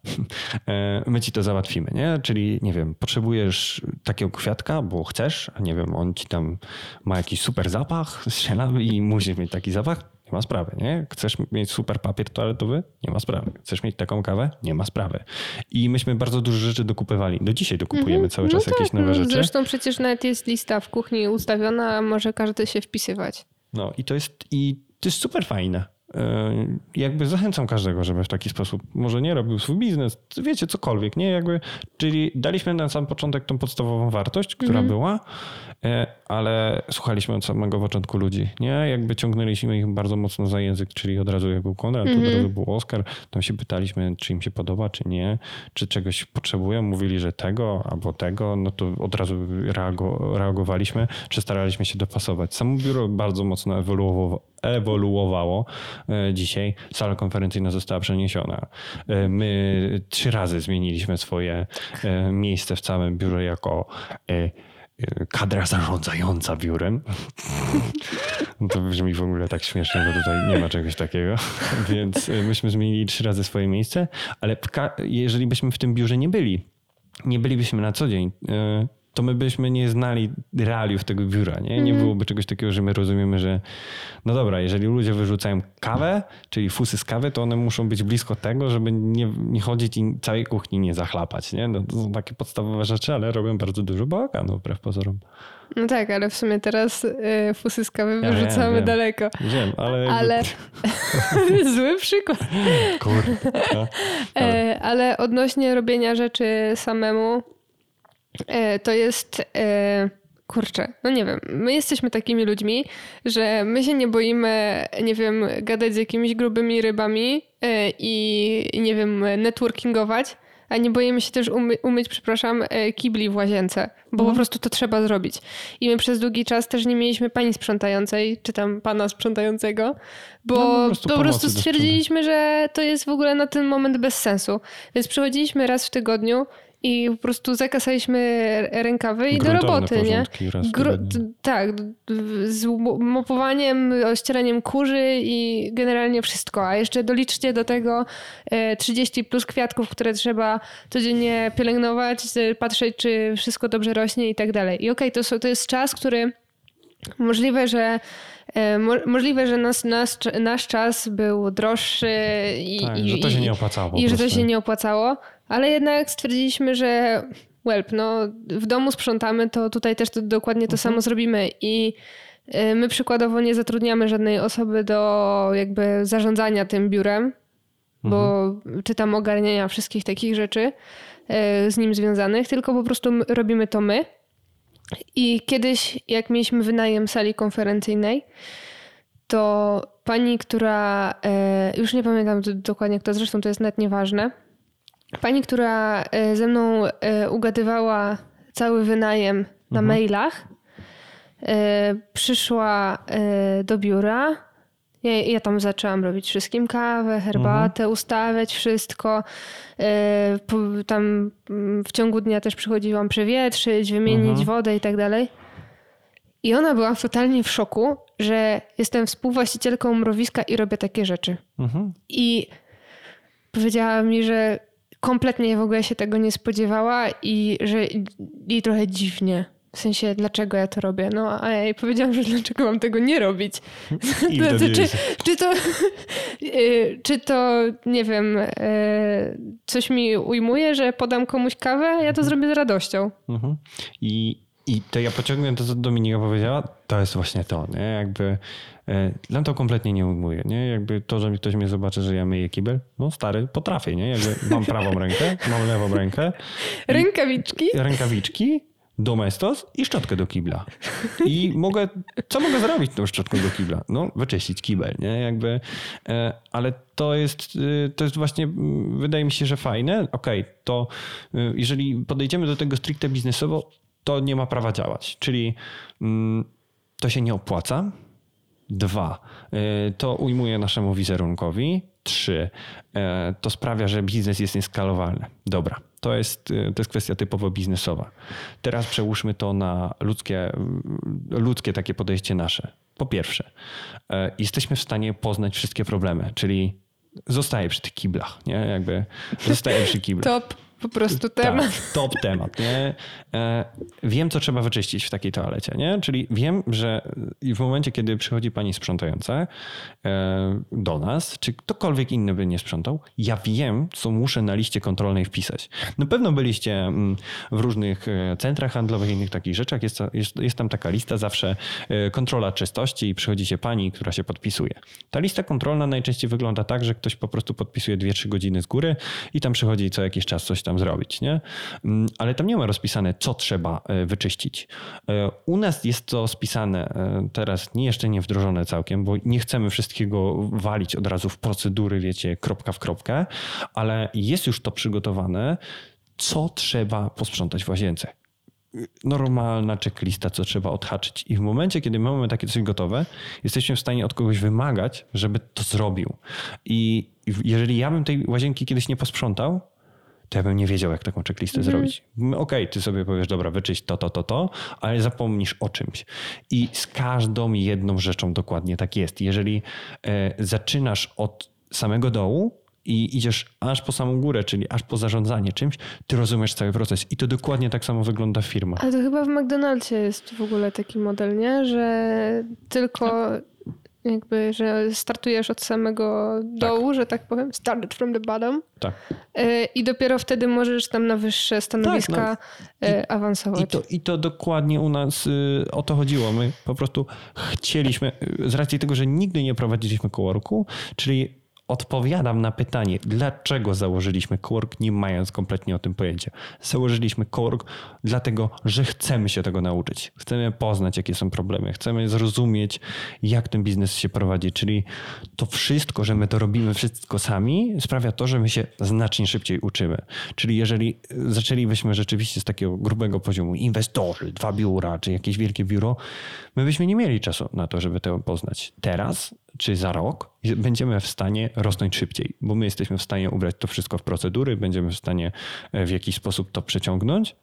E, my ci to załatwimy, nie? Czyli, nie wiem, potrzebujesz takiego kwiatka, bo chcesz, a nie wiem, on ci tam ma jakiś super zapach, [LAUGHS] strzelamy i musisz mieć taki zapach, nie ma sprawy, nie? Chcesz mieć super papier toaletowy? Nie ma sprawy. Chcesz mieć taką kawę? Nie ma sprawy. I myśmy bardzo dużo rzeczy dokupywali. Do dzisiaj dokupujemy cały czas no jakieś tak, nowe no, rzeczy. Zresztą przecież nawet jest lista w kuchni ustawiona, a może każdy się wpisywać. No i to jest, i to jest super fajne. E, Jakby zachęcam każdego, żeby w taki sposób może nie robił swój biznes, wiecie, cokolwiek, nie? Jakby, czyli daliśmy na sam początek tą podstawową wartość, która była, e, ale słuchaliśmy od samego początku ludzi, nie? Jakby ciągnęliśmy ich bardzo mocno za język, czyli od razu jak był Konrad, to od razu był Oskar, tam się pytaliśmy, czy im się podoba, czy nie, czy czegoś potrzebują, mówili, że tego albo tego, no to od razu reago, reagowaliśmy, czy staraliśmy się dopasować. Samo biuro bardzo mocno ewoluowało, ewoluowało e, dzisiaj. Sala konferencyjna została przeniesiona. E, My trzy razy zmieniliśmy swoje e, miejsce w całym biurze jako e, e, kadra zarządzająca biurem. To brzmi w ogóle tak śmiesznie, bo tutaj nie ma czegoś takiego. Więc myśmy zmienili trzy razy swoje miejsce, ale jeżeli byśmy w tym biurze nie byli, nie bylibyśmy na co dzień, e, to my byśmy nie znali realiów tego biura. Nie, nie byłoby czegoś takiego, że my rozumiemy, że no dobra, jeżeli ludzie wyrzucają kawę, czyli fusy z kawy, to one muszą być blisko tego, żeby nie, nie chodzić i całej kuchni nie zachlapać. Nie? No, to są takie podstawowe rzeczy, ale robią bardzo dużo bałaganu wbrew pozorom. No tak, ale w sumie teraz y, fusy z kawy Ja wyrzucamy wiem. daleko. Wiem, ale... Ale [LAUGHS] zły przykład. Kurde. no. E, ale odnośnie robienia rzeczy samemu, to jest. E, kurczę, no nie wiem. My jesteśmy takimi ludźmi, że my się nie boimy, nie wiem, gadać z jakimiś grubymi rybami e, i nie wiem, networkingować. A nie boimy się też umy, umyć, przepraszam, e, kibli w łazience, bo po prostu to trzeba zrobić. I my przez długi czas też nie mieliśmy pani sprzątającej, czy tam pana sprzątającego, bo No, po po prostu prostu, pomocy do stwierdziliśmy, że to jest w ogóle na ten moment bez sensu. Więc przychodziliśmy raz w tygodniu i po prostu zakasaliśmy rękawy i do roboty, nie? t- tak, z mopowaniem, ścieraniem kurzy i generalnie wszystko. A jeszcze doliczcie do tego e, 30 plus kwiatków, które trzeba codziennie pielęgnować, e, patrzeć, czy wszystko dobrze rośnie i tak dalej. I okej, to, są- to jest czas, który możliwe, że e, mo, możliwe, że nas, nas, nasz czas był droższy i, Tak, i, że to się nie opłacało i że to się nie opłacało, ale jednak stwierdziliśmy, że welp, no w domu sprzątamy, to tutaj też to, dokładnie to samo zrobimy. I y, my przykładowo nie zatrudniamy żadnej osoby do jakby zarządzania tym biurem, bo czy tam ogarniania wszystkich takich rzeczy y, z nim związanych, tylko po prostu my- robimy to my. I kiedyś, jak mieliśmy wynajem sali konferencyjnej, to pani, która, e, już nie pamiętam dokładnie kto, zresztą to jest nawet nieważne, pani, która e, ze mną e, ugadywała cały wynajem na mailach, e, przyszła do biura Ja, ja tam zaczęłam robić wszystkim kawę, herbatę, mhm. ustawiać wszystko. Tam mm, w ciągu dnia też przychodziłam przewietrzyć, wymienić mhm. wodę i tak dalej. I ona była totalnie w szoku, że jestem współwłaścicielką mrowiska i robię takie rzeczy. Mhm. I powiedziała mi, że kompletnie w ogóle się tego nie spodziewała i że i trochę dziwnie. W sensie, dlaczego ja to robię? No, a ja jej powiedziałam, że dlaczego mam tego nie robić. [LAUGHS] znaczy, czy, czy, to, [LAUGHS] y, czy to, nie wiem, y, coś mi ujmuje, że podam komuś kawę? Ja to mhm. zrobię z radością. Mhm. I, I to ja pociągnę to, co Dominika powiedziała, to jest właśnie to, nie? Jakby dla e, to kompletnie nie ujmuje, nie? Jakby to, że ktoś mnie zobaczy, że ja myję kibel, no stary, potrafię, nie? Jakby mam prawą rękę, mam lewą rękę. Rękawiczki. Rękawiczki domestos i szczotkę do kibla. I mogę, co mogę zrobić tą szczotką do kibla? No, wyczyścić kibel, nie? Jakby, e, ale to jest, e, to jest właśnie, wydaje mi się, że fajne. Okej, okay, to jeżeli podejdziemy do tego stricte biznesowo, to nie ma prawa działać. Czyli mm, to się nie opłaca. Dwa, to ujmuje naszemu wizerunkowi. Trzy, to sprawia, że biznes jest nieskalowalny. Dobra, to jest, y, to jest kwestia typowo biznesowa. Teraz przełóżmy to na ludzkie, ludzkie takie podejście nasze. Po pierwsze, e, jesteśmy w stanie poznać wszystkie problemy, czyli zostaje przy tych kiblach, nie? Jakby zostaje przy [LAUGHS] kiblach. Top po prostu tak, temat. Tak, top temat, nie? E, wiem, co trzeba wyczyścić w takiej toalecie, nie? Czyli wiem, że w momencie, kiedy przychodzi pani sprzątająca e, do nas, czy ktokolwiek inny by nie sprzątał, ja wiem, co muszę na liście kontrolnej wpisać. Na pewno byliście mm, w różnych e, centrach handlowych i innych takich rzeczach. Jest, jest, jest tam taka lista zawsze kontrola czystości i przychodzi się pani, która się podpisuje. Ta lista kontrolna najczęściej wygląda tak, że ktoś po prostu podpisuje 2-3 godziny z góry i tam przychodzi co jakiś czas coś tam tam zrobić, nie? Mm, ale tam nie ma rozpisane, co trzeba e, wyczyścić. E, u nas jest to spisane e, teraz jeszcze nie wdrożone całkiem, bo nie chcemy wszystkiego walić od razu w procedury, wiecie, kropka w kropkę, ale jest już to przygotowane, co trzeba posprzątać w łazience normalna checklista, co trzeba odhaczyć. I w momencie, kiedy mamy takie coś gotowe, jesteśmy w stanie od kogoś wymagać, żeby to zrobił. I jeżeli ja bym tej łazienki kiedyś nie posprzątał, to ja bym nie wiedział, jak taką checklistę mm. zrobić. Okej, okay, ty sobie powiesz, dobra, wyczyść to, to, to, to, ale zapomnisz o czymś. I z każdą jedną rzeczą dokładnie tak jest. Jeżeli e, zaczynasz od samego dołu, i idziesz aż po samą górę, czyli aż po zarządzanie czymś, ty rozumiesz cały proces. I to dokładnie tak samo wygląda w firmach. Ale to chyba w McDonald'sie jest w ogóle taki model, nie? Że tylko jakby, że startujesz od samego dołu, tak. że tak powiem, started from the bottom. Tak. E, I dopiero wtedy możesz tam na wyższe stanowiska tak, no. I, e, awansować. I to, I to dokładnie u nas y, o to chodziło. My po prostu chcieliśmy, z racji tego, że nigdy nie prowadziliśmy kołorku, czyli odpowiadam na pytanie, dlaczego założyliśmy Cowork, nie mając kompletnie o tym pojęcia. Założyliśmy Cowork dlatego, że chcemy się tego nauczyć. Chcemy poznać, jakie są problemy. Chcemy zrozumieć, jak ten biznes się prowadzi. Czyli to wszystko, że my to robimy wszystko sami, sprawia to, że my się znacznie szybciej uczymy. Czyli jeżeli zaczęlibyśmy rzeczywiście z takiego grubego poziomu inwestorzy, dwa biura, czy jakieś wielkie biuro, my byśmy nie mieli czasu na to, żeby to poznać. Teraz czy za rok będziemy w stanie rosnąć szybciej, bo my jesteśmy w stanie ubrać to wszystko w procedury, będziemy w stanie e, w jakiś sposób to przeciągnąć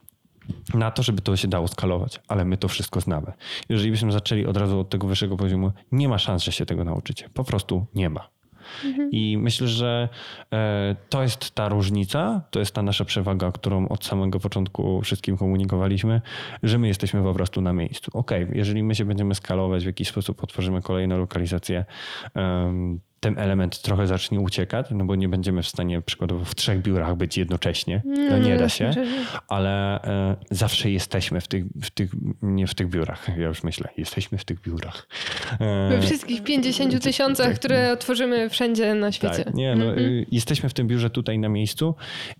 na to, żeby to się dało skalować, ale my to wszystko znamy. Jeżeli byśmy zaczęli od razu od tego wyższego poziomu, nie ma szans, że się tego nauczycie. Po prostu nie ma. Mhm. I myślę, że e, to jest ta różnica, to jest ta nasza przewaga, którą od samego początku wszystkim komunikowaliśmy, że my jesteśmy po prostu na miejscu. Ok, jeżeli my się będziemy skalować, w jakiś sposób otworzymy kolejne lokalizacje, ten element trochę zacznie uciekać, no bo nie będziemy w stanie przykładowo w trzech biurach być jednocześnie. No nie da się, ale e, zawsze jesteśmy w tych, w tych, nie w tych biurach, ja już myślę, jesteśmy w tych biurach. E, We wszystkich 50 tysiącach, które otworzymy wszędzie na świecie. Tak, nie, no, mm -hmm. jesteśmy w tym biurze tutaj na miejscu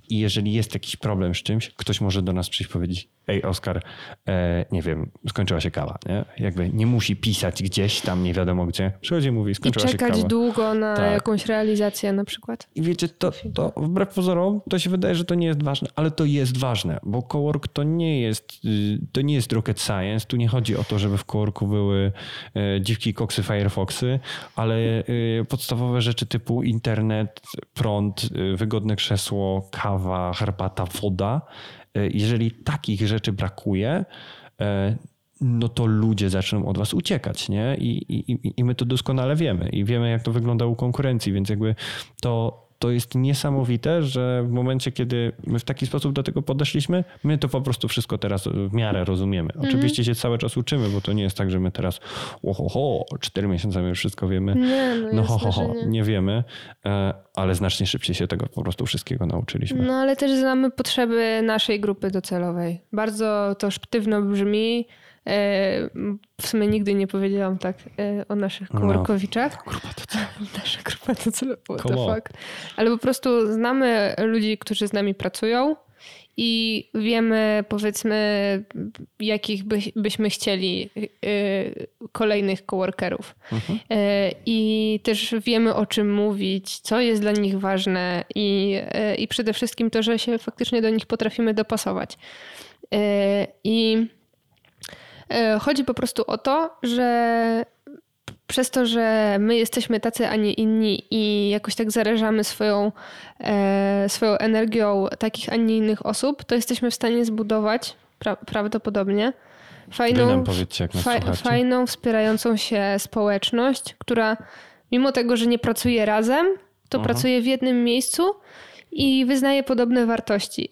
I jeżeli jest jakiś problem z czymś, ktoś może do nas przyjść powiedzieć, ej Oskar, e, nie wiem, skończyła się kawa. Nie? Jakby nie musi pisać gdzieś tam, nie wiadomo gdzie. Przychodzi i mówi, skończyła I się kawa. czekać długo na tak. jakąś realizację na przykład. I wiecie, to, to wbrew pozorom, to się wydaje, że to nie jest ważne, ale to jest ważne, bo cowork to nie jest, y, to nie jest rocket science. Tu nie chodzi o to, żeby w coworku były e, dziwki, koksy, firefoxy, ale e, podstawowe rzeczy typu internet, prąd, wygodne krzesło, kawa, herbata, woda jeżeli takich rzeczy brakuje, no to ludzie zaczną od was uciekać, nie? I, i, I my to doskonale wiemy i wiemy, jak to wygląda u konkurencji, więc jakby to, to jest niesamowite, że w momencie, kiedy my w taki sposób do tego podeszliśmy, my to po prostu wszystko teraz w miarę rozumiemy. Mhm. Oczywiście się cały czas uczymy, bo to nie jest tak, że my teraz oho, cztery miesiące my wszystko wiemy. Nie, no, no ho, ho, ho, nie. nie wiemy, e, ale znacznie szybciej się tego po prostu wszystkiego nauczyliśmy. No ale też znamy potrzeby naszej grupy docelowej. Bardzo to sztywno brzmi, w sumie nigdy nie powiedziałam tak e, o naszych komórkowiczach. No, grupa docelowa. [LAUGHS] Nasza grupa docelowa, what the fuck. Ale po prostu znamy ludzi, którzy z nami pracują i wiemy, powiedzmy, jakich by, byśmy chcieli y, kolejnych coworkerów. Mhm. Y, I też wiemy, o czym mówić, co jest dla nich ważne i, y, i przede wszystkim to, że się faktycznie do nich potrafimy dopasować. I E, chodzi po prostu o to, że przez to, że my jesteśmy tacy, a nie inni i jakoś tak zarażamy swoją, e, swoją energią takich, a nie innych osób, to jesteśmy w stanie zbudować pra prawdopodobnie fajną, fa fajną, wspierającą się społeczność, która mimo tego, że nie pracuje razem, to Aha. pracuje w jednym miejscu i wyznaje podobne wartości.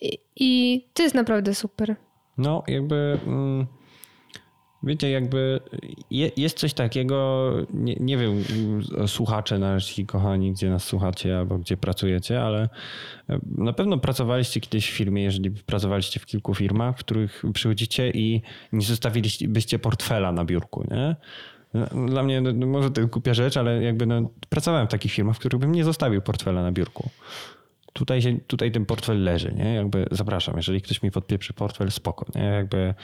I, I to jest naprawdę super. No, jakby. Mm Wiecie, jakby jest coś takiego, nie, nie wiem, słuchacze nasi kochani, gdzie nas słuchacie albo gdzie pracujecie, ale e, na pewno pracowaliście kiedyś w firmie, jeżeli pracowaliście w kilku firmach, w których przychodzicie i nie zostawilibyście portfela na biurku, nie? Dla mnie, no, może to głupia rzecz, ale jakby no, pracowałem w takich firmach, w których bym nie zostawił portfela na biurku tutaj, się, tutaj ten portfel leży, nie? Jakby zapraszam, jeżeli ktoś mi podpieprzy portfel, spoko, nie? Jakby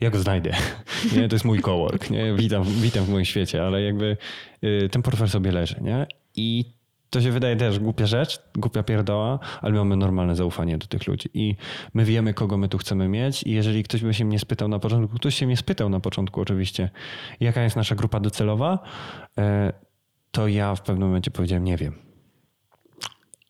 ja go znajdę, [LAUGHS] nie? To jest mój cowork, nie? Witam, witam w moim świecie, ale jakby y, ten portfel sobie leży, nie? I to się wydaje też głupia rzecz, głupia pierdoła, ale mamy normalne zaufanie do tych ludzi i my wiemy, kogo my tu chcemy mieć i jeżeli ktoś by się mnie spytał na początku, ktoś się mnie spytał na początku oczywiście, jaka jest nasza grupa docelowa, y, to ja w pewnym momencie powiedziałem, nie wiem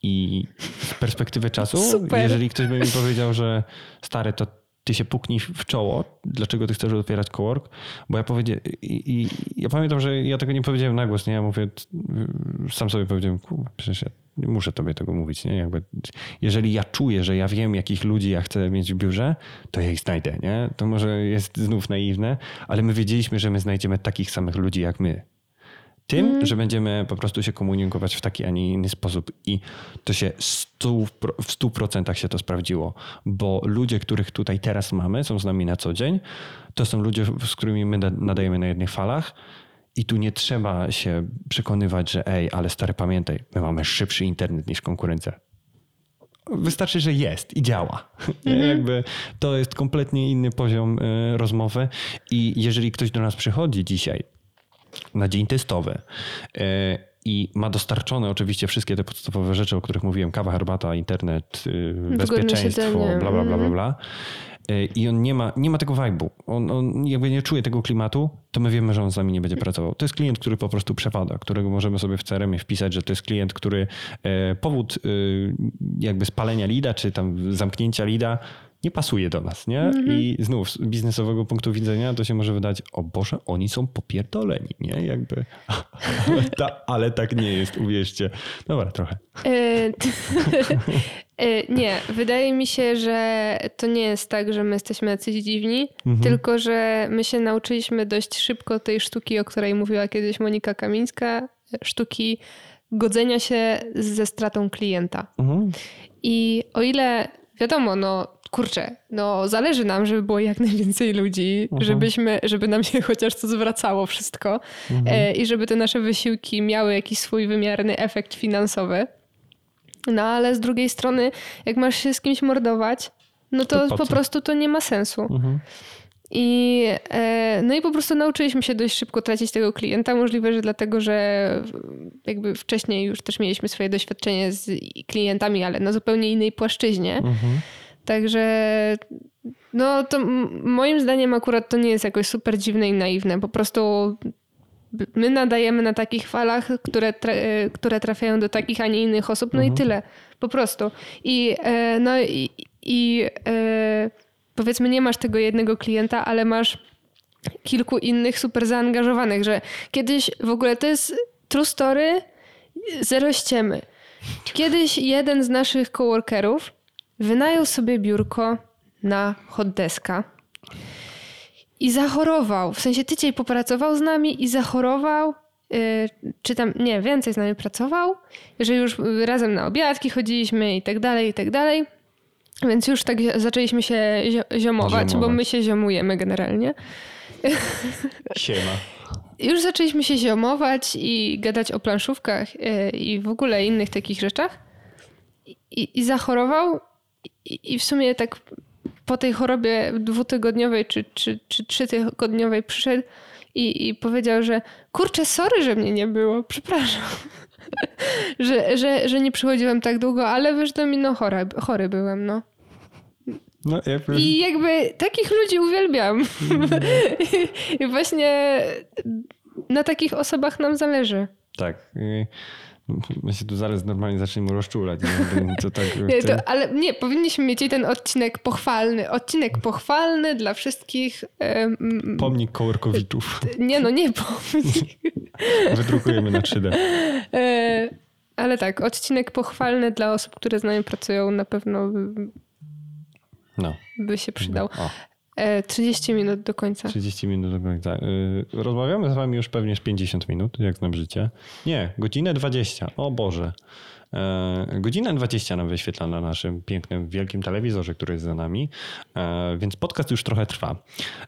i z perspektywy czasu, Super. jeżeli ktoś by mi powiedział, że stary, to ty się puknij w czoło, dlaczego ty chcesz otwierać cowork, bo ja powiedziałem, i, i, ja pamiętam, że ja tego nie powiedziałem na głos, nie, ja mówię, sam sobie powiedziałem, kurwa, przecież ja nie muszę tobie tego mówić, nie, jakby, jeżeli ja czuję, że ja wiem, jakich ludzi ja chcę mieć w biurze, to ja ich znajdę, nie, to może jest znów naiwne, ale my wiedzieliśmy, że my znajdziemy takich samych ludzi jak my, tym, mm. że będziemy po prostu się komunikować w taki, a nie inny sposób. I to się stu, w stu procentach się to sprawdziło, bo ludzie, których tutaj teraz mamy, są z nami na co dzień. To są ludzie, z którymi my nadajemy na jednych falach. I tu nie trzeba się przekonywać, że ej, ale stary, pamiętaj, my mamy szybszy internet niż konkurencja. Wystarczy, że jest i działa. [LAUGHS] Mm -hmm. Jakby to jest kompletnie inny poziom y, rozmowy. I jeżeli ktoś do nas przychodzi dzisiaj na dzień testowy e, i ma dostarczone oczywiście wszystkie te podstawowe rzeczy, o których mówiłem, kawa, herbata, internet, y, bezpieczeństwo, bla, bla, bla, bla, mhm. bla. E, I on nie ma, nie ma tego vibe'u. On, on jakby nie czuje tego klimatu, to my wiemy, że on z nami nie będzie pracował. To jest klient, który po prostu przepada, którego możemy sobie w CRM wpisać, że to jest klient, który e, powód jakby spalenia lida, czy tam zamknięcia lida nie pasuje do nas, nie? Mm -hmm. I znów z biznesowego punktu widzenia to się może wydać, o Boże, oni są popierdoleni, nie? Jakby, ale, ta, ale tak nie jest, uwierzcie. Dobra, trochę. E, [LAUGHS] e, nie, wydaje mi się, że to nie jest tak, że my jesteśmy jacyś dziwni, mm -hmm. tylko że my się nauczyliśmy dość szybko tej sztuki, o której mówiła kiedyś Monika Kamińska, sztuki godzenia się ze stratą klienta. Mm -hmm. I o ile wiadomo, no kurczę, no zależy nam, żeby było jak najwięcej ludzi, mhm. żebyśmy, żeby nam się [LAUGHS] chociaż co zwracało wszystko mhm. e, i żeby te nasze wysiłki miały jakiś swój wymierny efekt finansowy. No ale z drugiej strony, jak masz się z kimś mordować, no to, To po prostu to nie ma sensu. Mhm. I, e, no i po prostu nauczyliśmy się dość szybko tracić tego klienta. Możliwe, że dlatego, że jakby wcześniej już też mieliśmy swoje doświadczenie z klientami, ale na zupełnie innej płaszczyźnie. Mhm. Także no to moim zdaniem akurat to nie jest jakoś super dziwne i naiwne. Po prostu my nadajemy na takich falach, które, tra- e, które trafiają do takich, a nie innych osób, no i tyle. Po prostu. I e, no i, i e, powiedzmy nie masz tego jednego klienta, ale masz kilku innych super zaangażowanych, że kiedyś w ogóle to jest true story, zero ściemy. Kiedyś jeden z naszych coworkerów wynajął sobie biurko na hotdeska i zachorował. W sensie tydzień popracował z nami i zachorował. Yy, czy tam, nie, więcej z nami pracował, że już razem na obiadki chodziliśmy i tak dalej, i tak dalej. Więc już tak zaczęliśmy się zio- ziomować, bo Ziomować. my się ziomujemy generalnie. Siema. Już zaczęliśmy się ziomować i gadać o planszówkach yy, i w ogóle innych takich rzeczach. I, i zachorował i, i w sumie tak po tej chorobie dwutygodniowej czy, czy, czy trzytygodniowej przyszedł i, i powiedział, że kurczę, sorry, że mnie nie było, przepraszam. [LAUGHS] że, że, że nie przychodziłem tak długo, ale wiesz, to mi no chory, chory byłem, no. No, jakby... I jakby takich ludzi uwielbiam. I, [LAUGHS] I właśnie na takich osobach nam zależy. Tak. My się tu zaraz normalnie zaczniemy rozczulać. Nie? To tak, Nie, to, ale nie, powinniśmy mieć ten odcinek pochwalny. Odcinek pochwalny dla wszystkich. em, Pomnik Kołorkowiczów. nie no, nie pomnik. [LAUGHS] Wydrukujemy na 3D. E, ale tak, odcinek pochwalny dla osób, które z nami pracują, na pewno by, No. by się przydał. O, 30 minut do końca. 30 minut do końca. Y, Rozmawiamy z wami już pewnie z 50 minut, jak znam życie. Nie, godzinę 20. O Boże. E, Godzinę 20 nam wyświetla na naszym pięknym, wielkim telewizorze, który jest za nami, E, więc podcast już trochę trwa.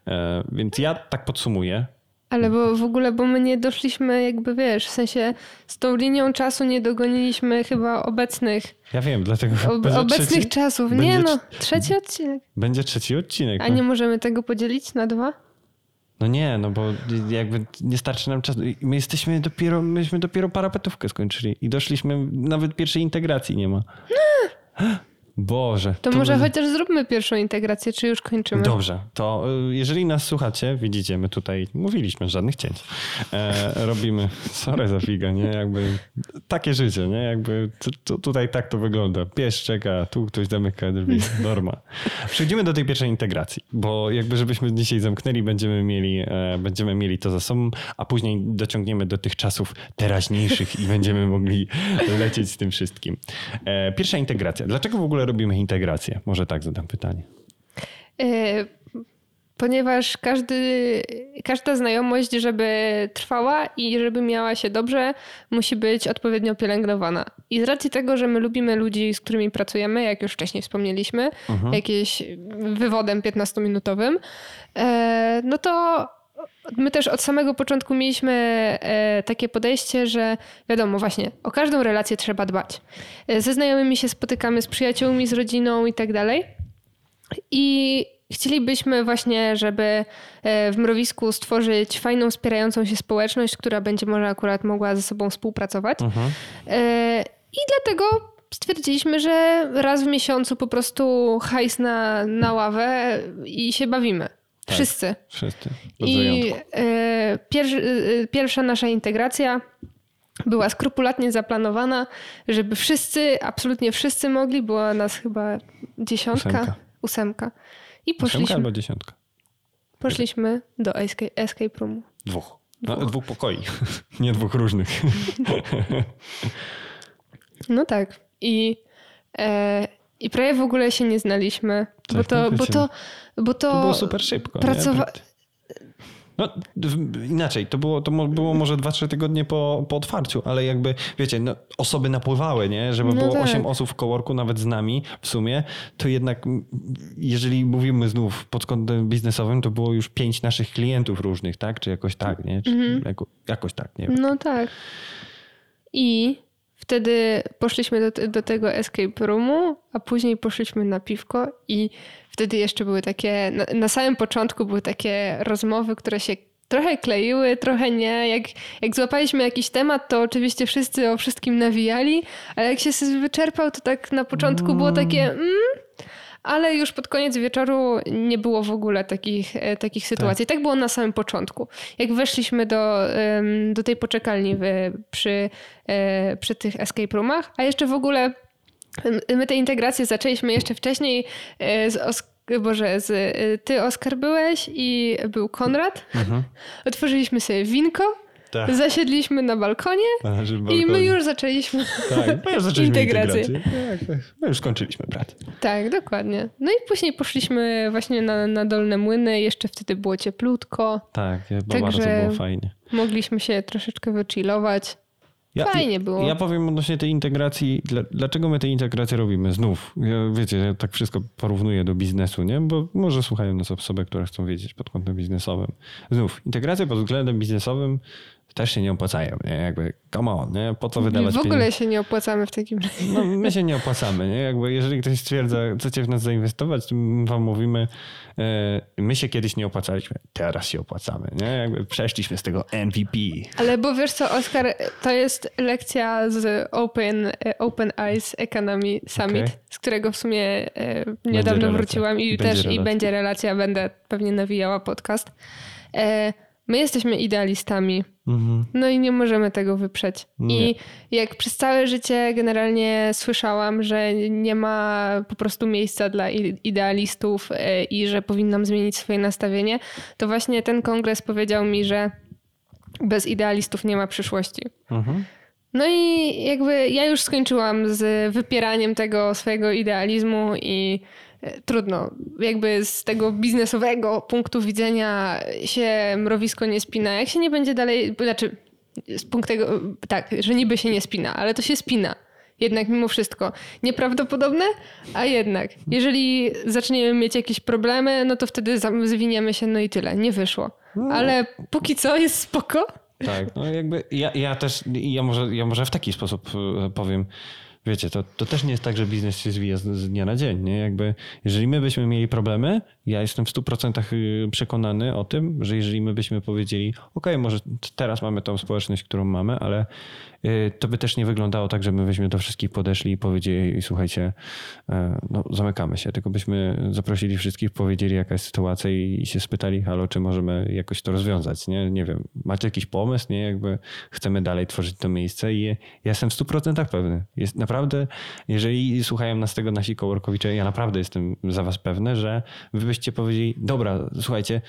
E, Więc ja tak podsumuję. Ale bo w ogóle, bo my nie doszliśmy jakby, wiesz, w sensie z tą linią czasu nie dogoniliśmy chyba obecnych, Ja wiem, dlatego ob, obecnych trzeci, czasów. Nie no, trz- trzeci odcinek. będzie trzeci odcinek. A no. nie możemy tego podzielić na dwa? No nie, no bo jakby nie starczy nam czasu. My jesteśmy dopiero, myśmy dopiero parapetówkę skończyli i doszliśmy, nawet pierwszej integracji nie ma. [GASPS] Boże. To, może będzie- chociaż zróbmy pierwszą integrację, czy już kończymy? Dobrze, to y, jeżeli nas słuchacie, widzicie, my tutaj mówiliśmy, żadnych cięć. E, [LAUGHS] robimy, sorry za figa, nie? Jakby takie życie, nie? Jakby tu, tu, tutaj tak to wygląda. Pies czeka, tu ktoś zamyka drzwi, [LAUGHS] norma. Przejdziemy do tej pierwszej integracji, bo jakby żebyśmy dzisiaj zamknęli, będziemy mieli, e, będziemy mieli to za sobą, a później dociągniemy do tych czasów teraźniejszych i będziemy mogli [LAUGHS] lecieć z tym wszystkim. E, pierwsza integracja. Dlaczego w ogóle robimy integrację? Może tak zadam pytanie. E, Ponieważ każdy, każda znajomość, żeby trwała i żeby miała się dobrze, musi być odpowiednio pielęgnowana. I z racji tego, że my lubimy ludzi, z którymi pracujemy, jak już wcześniej wspomnieliśmy, jakieś wywodem 15-minutowym, e, no to my też od samego początku mieliśmy e, takie podejście, że wiadomo, właśnie o każdą relację trzeba dbać. E, Ze znajomymi się spotykamy, z przyjaciółmi, z rodziną i tak dalej. I chcielibyśmy właśnie, żeby e, w mrowisku stworzyć fajną, wspierającą się społeczność, która będzie może akurat mogła ze sobą współpracować. E, I dlatego stwierdziliśmy, że raz w miesiącu po prostu hajs na, na ławę i się bawimy. Wszyscy. Wszyscy. Bez I e, pier, e, pierwsza nasza integracja była skrupulatnie zaplanowana, żeby wszyscy, absolutnie wszyscy mogli. Była nas chyba dziesiątka, Ósemka. ósemka. I Ósemka poszliśmy, albo dziesiątka? poszliśmy do escape, escape roomu. Dwóch. No, dwóch pokoi. [LAUGHS] Nie dwóch różnych. No tak. I, e, i prawie w ogóle się nie znaliśmy, Tak, bo, to, tak, bo, to, bo to, To było super szybko. pracowa- No, w- inaczej, to było, to było może 2-3 tygodnie po, po otwarciu, ale jakby, wiecie, no, osoby napływały, nie? Żeby No było tak. 8 osób w kołorku, nawet z nami w sumie, to jednak jeżeli mówimy znów pod kątem biznesowym, to było już 5 naszych klientów różnych, tak? Czy jakoś tak, nie? Czy Mhm. jako, jakoś tak, nie wiem. No tak. I Wtedy poszliśmy do, do tego escape roomu, a później poszliśmy na piwko i wtedy jeszcze były takie, na, na samym początku były takie rozmowy, które się trochę kleiły, trochę nie. Jak, jak złapaliśmy jakiś temat, to oczywiście wszyscy o wszystkim nawijali, ale jak się wyczerpał, to tak na początku było takie mm, ale już pod koniec wieczoru nie było w ogóle takich, e, takich sytuacji. Tak. tak było na samym początku. Jak weszliśmy do, do tej poczekalni przy, e, przy tych escape roomach, a jeszcze w ogóle my te integracje zaczęliśmy jeszcze wcześniej e, z Boże, z, ty Oskar byłeś i był Konrad. Mhm. Otworzyliśmy sobie winko tak. Zasiedliśmy na balkonie A, i my już zaczęliśmy, tak, my już zaczęliśmy integrację. integrację. Tak, tak, my już skończyliśmy pracę. Tak, dokładnie. No i później poszliśmy właśnie na, na Dolne Młyny, jeszcze wtedy było cieplutko. Tak, bardzo było fajnie. Mogliśmy się troszeczkę wychillować. Ja, Fajnie było. Ja powiem odnośnie tej integracji, dlaczego my tę integrację robimy? Znów, ja, wiecie, ja tak wszystko porównuję do biznesu, nie? Bo może słuchają nas osoby, które chcą wiedzieć pod kątem biznesowym. Znów, integracja pod względem biznesowym też się nie opłacają, nie? Jakby, come on, nie? Po co wydawać W ogóle pieniądze? się nie opłacamy w takim razie. No, my się nie opłacamy, nie? Jakby, jeżeli ktoś stwierdza, chcecie w nas zainwestować, to wam mówimy, e, my się kiedyś nie opłacaliśmy, teraz się opłacamy, nie? Jakby przeszliśmy z tego MVP. Ale bo wiesz co, Oskar, to jest lekcja z Open, e, Open Eyes Economy Summit, okay. z którego w sumie e, niedawno wróciłam i będzie też relacja. i będzie relacja, będę pewnie nawijała podcast. My jesteśmy idealistami. Mhm. No i nie możemy tego wyprzeć. Nie. I jak przez całe życie generalnie słyszałam, że nie ma po prostu miejsca dla idealistów e, i że powinnam zmienić swoje nastawienie, to właśnie ten kongres powiedział mi, że bez idealistów nie ma przyszłości. Mhm. No i jakby ja już skończyłam z wypieraniem tego swojego idealizmu i trudno. Jakby z tego biznesowego punktu widzenia się mrowisko nie spina. Jak się nie będzie dalej, znaczy z punktu tego, tak, że niby się nie spina, ale to się spina. Jednak mimo wszystko. Nieprawdopodobne, a jednak. Jeżeli zaczniemy mieć jakieś problemy, no to wtedy zwiniemy się, no i tyle. Nie wyszło. No. Ale póki co jest spoko. Tak, no jakby ja, ja też, ja może, ja może w taki sposób e, powiem wiecie, to, to też nie jest tak, że biznes się zwija z, z, dnia na dzień. Nie? Jakby, jeżeli my byśmy mieli problemy, ja jestem w 100% y, przekonany o tym, że jeżeli my byśmy powiedzieli, ok, może teraz mamy tą społeczność, którą mamy, ale Y, to by też nie wyglądało tak, że my byśmy do wszystkich podeszli i powiedzieli, słuchajcie, e, no, zamykamy się, tylko byśmy zaprosili wszystkich, powiedzieli jaka jest sytuacja i się spytali, halo, czy możemy jakoś to rozwiązać, nie? Nie wiem, macie jakiś pomysł, nie? Jakby chcemy dalej tworzyć to miejsce i ja jestem w 100% pewny. Jest naprawdę, jeżeli słuchają nas tego nasi coworkowicze, ja naprawdę jestem za was pewny, że wy byście powiedzieli, dobra, słuchajcie,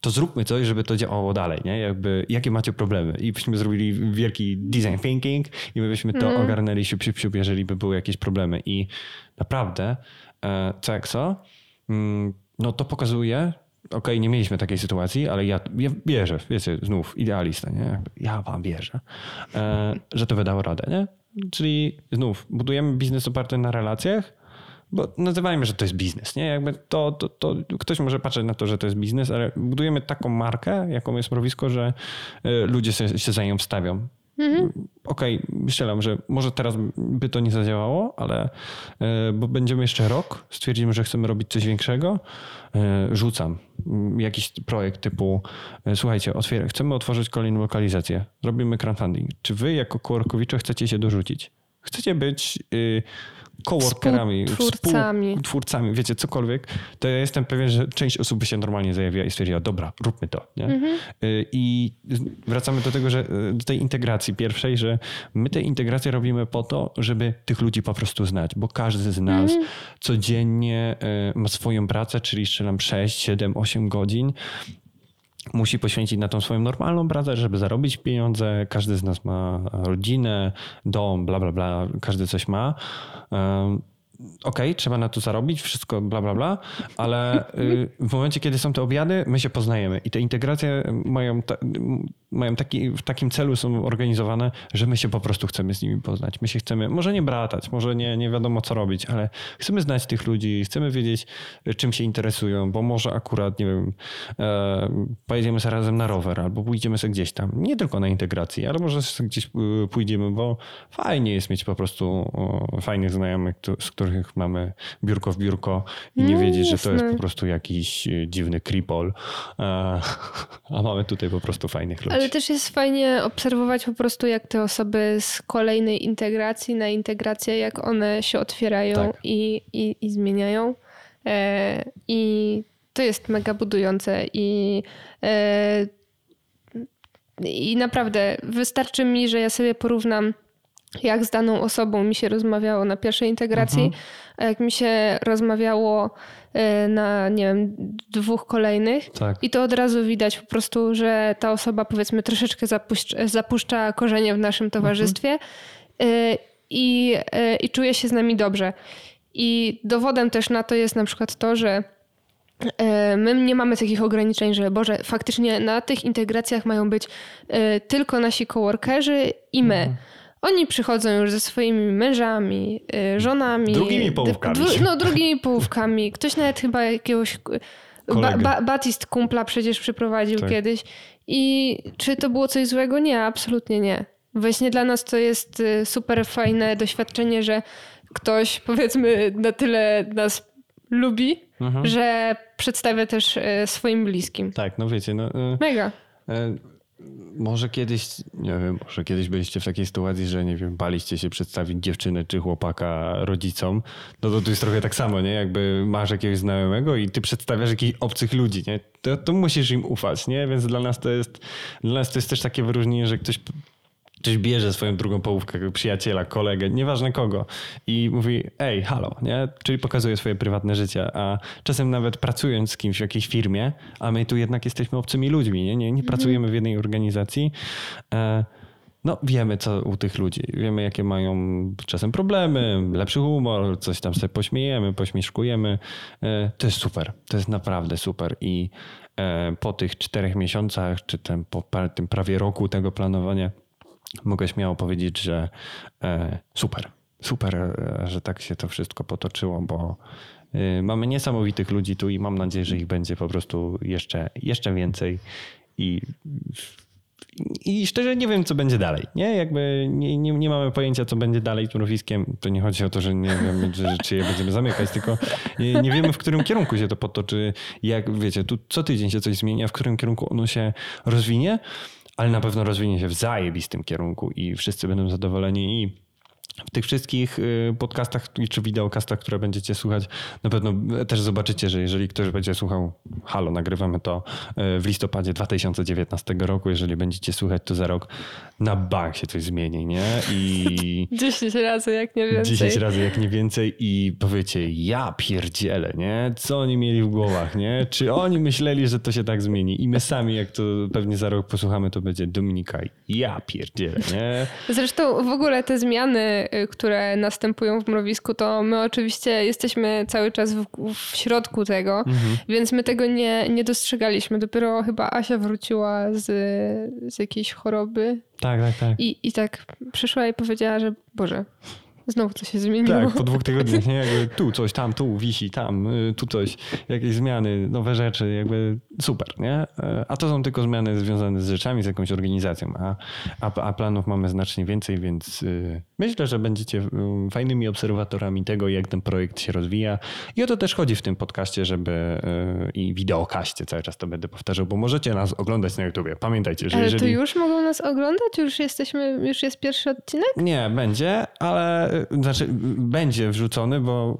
to zróbmy coś, żeby to działało dalej, nie? Jakby, jakie macie problemy? I byśmy zrobili wielki design thinking i my byśmy to mm. ogarnęli siup, siup, siup, jeżeli by były jakieś problemy. I naprawdę, e, co jak co, mm, no to pokazuje, okej, okay, nie mieliśmy takiej sytuacji, ale ja, ja wierzę, wiecie, znów idealista, nie? Ja wam wierzę, e, że to wydało radę, nie? Czyli znów budujemy biznes oparty na relacjach, bo nazywajmy, że to jest biznes, nie? Jakby to, to, to ktoś może patrzeć na to, że to jest biznes, ale budujemy taką markę, jaką jest mrowisko, że e, ludzie się, się za nią wstawią. Mhm. Okej, okay, strzelam, że może teraz by to nie zadziałało, ale e, bo będziemy jeszcze rok, stwierdzimy, że chcemy robić coś większego, e, rzucam jakiś projekt typu słuchajcie, otwier- chcemy otworzyć kolejną lokalizację, robimy crowdfunding. Czy wy jako Kołorkowicze chcecie się dorzucić? Chcecie być y, coworkerami, twórcami. twórcami, wiecie, cokolwiek, to ja jestem pewien, że część osób by się normalnie zajawiła i stwierdziła, dobra, róbmy to. Nie? Mhm. Y, I wracamy do tego, że y, do tej integracji pierwszej, że my tę integrację robimy po to, żeby tych ludzi po prostu znać, bo każdy z nas mhm. codziennie y, ma swoją pracę, czyli strzelam 6, 7, 8 godzin musi poświęcić na tą swoją normalną pracę, żeby zarobić pieniądze. Każdy z nas ma rodzinę, dom, bla, bla, bla, każdy coś ma. Okej, okay, trzeba na to zarobić, wszystko bla, bla, bla, ale y, w momencie, kiedy są te obiady, my się poznajemy i te integracje mają, ta, mają taki, w takim celu są organizowane, że my się po prostu chcemy z nimi poznać. My się chcemy, może nie bratać, może nie, nie wiadomo co robić, ale chcemy znać tych ludzi, chcemy wiedzieć, czym się interesują, bo może akurat, nie wiem, e, pojedziemy sobie razem na rower albo pójdziemy sobie gdzieś tam. Nie tylko na integracji, ale może gdzieś e, pójdziemy, bo fajnie jest mieć po prostu fajnych znajomych, z których mamy biurko w biurko i nie no, wiedzieć, że to jest po prostu jakiś e, dziwny kripol, a, [LAUGHS] a mamy tutaj po prostu fajnych ludzi. Ale też jest fajnie obserwować po prostu, jak te osoby z kolejnej integracji na integrację, jak one się otwierają tak. i, i, i zmieniają. E, I to jest mega budujące i e, i naprawdę wystarczy mi, że ja sobie porównam, jak z daną osobą mi się rozmawiało na pierwszej integracji, mhm. a jak mi się rozmawiało na, nie wiem, dwóch kolejnych. Tak. I to od razu widać po prostu, że ta osoba powiedzmy troszeczkę zapuszcza, zapuszcza korzenie w naszym towarzystwie mhm. i, i czuje się z nami dobrze. I dowodem też na to jest na przykład to, że My nie mamy takich ograniczeń, że Boże, faktycznie na tych integracjach mają być tylko nasi coworkerzy i my. Mhm. Oni przychodzą już ze swoimi mężami, e, żonami. Drugimi połówkami. no, drugimi połówkami. Ktoś nawet chyba jakiegoś. Ba, ba, Batist kumpla przecież przyprowadził tak. kiedyś. I czy to było coś złego? Nie, absolutnie nie. Właśnie dla nas to jest super fajne doświadczenie, że ktoś powiedzmy na tyle nas lubi, mhm. że przedstawia też swoim bliskim. Tak, no wiecie, no. Mega. Może kiedyś, nie wiem, może kiedyś byliście w takiej sytuacji, że nie wiem, baliście się przedstawić dziewczynę czy chłopaka rodzicom. No to tu jest trochę tak samo, nie? Jakby masz jakiegoś znajomego i ty przedstawiasz jakichś obcych ludzi, nie? To, to musisz im ufać, nie? Więc dla nas to jest, dla nas to jest też takie wyróżnienie, że ktoś ktoś bierze swoją drugą połówkę, przyjaciela, kolegę, nieważne kogo i mówi, ej, halo, nie? Czyli pokazuje swoje prywatne życie, a czasem nawet pracując z kimś w jakiejś firmie, a my tu jednak jesteśmy obcymi ludźmi, nie? Nie, nie mhm. pracujemy w jednej organizacji, e, no wiemy co u tych ludzi, wiemy jakie mają czasem problemy, lepszy humor, coś tam sobie pośmiejemy, pośmieszkujemy. E, to jest super, to jest naprawdę super i e, po tych czterech miesiącach, czy ten, po tym prawie roku tego planowania, mogę śmiało powiedzieć, że e, super, super, e, że tak się to wszystko potoczyło, bo e, mamy niesamowitych ludzi tu i mam nadzieję, że ich będzie po prostu jeszcze, jeszcze więcej i i szczerze nie wiem, co będzie dalej. Nie, jakby nie, nie, nie mamy pojęcia, co będzie dalej z mrowiskiem. To nie chodzi o to, że nie wiemy, [LAUGHS] że, czy je będziemy zamykać, tylko nie, nie, wiemy, w którym kierunku się to potoczy. Jak wiecie, tu co tydzień się coś zmienia, w którym kierunku ono się rozwinie ale na pewno rozwinie się w zajebistym kierunku i wszyscy będą zadowoleni i w tych wszystkich y, podcastach czy wideokastach, które będziecie słuchać, na pewno też zobaczycie, że jeżeli ktoś będzie słuchał, halo, nagrywamy to y, w listopadzie 2019 roku, jeżeli będziecie słuchać to za rok, na bank się coś zmieni, nie? I [LAUGHS] 10 razy jak nie więcej. 10 razy jak nie więcej i powiecie, ja pierdzielę, nie? Co oni mieli w głowach, nie? Czy oni myśleli, że to się tak zmieni? I my sami, jak to pewnie za rok posłuchamy, to będzie Dominika, ja pierdzielę, nie? Zresztą w ogóle te zmiany Y, które następują w mrowisku, to my oczywiście jesteśmy cały czas w, w środku tego, mhm. więc my tego nie, nie dostrzegaliśmy. Dopiero chyba Asia wróciła z, z jakiejś choroby. Tak, tak, tak. I, I tak przyszła i powiedziała, że Boże, Znowu coś się zmieniło. Tak, po dwóch tygodniach, nie? Jakby tu coś, tam, tu wisi, tam, y, tu coś, jakieś zmiany, nowe rzeczy, jakby super, nie? E, a to są tylko zmiany związane z rzeczami, z jakąś organizacją, a, a, a planów mamy znacznie więcej, więc y, myślę, że będziecie y, fajnymi obserwatorami tego, jak ten projekt się rozwija. I o to też chodzi w tym podcaście, żeby i wideokaście cały czas to będę powtarzał, bo możecie nas oglądać na YouTubie. Pamiętajcie, że ale jeżeli... to już mogą nas oglądać? Już jesteśmy, już jest pierwszy odcinek? Nie, będzie, ale znaczy będzie wrzucony, bo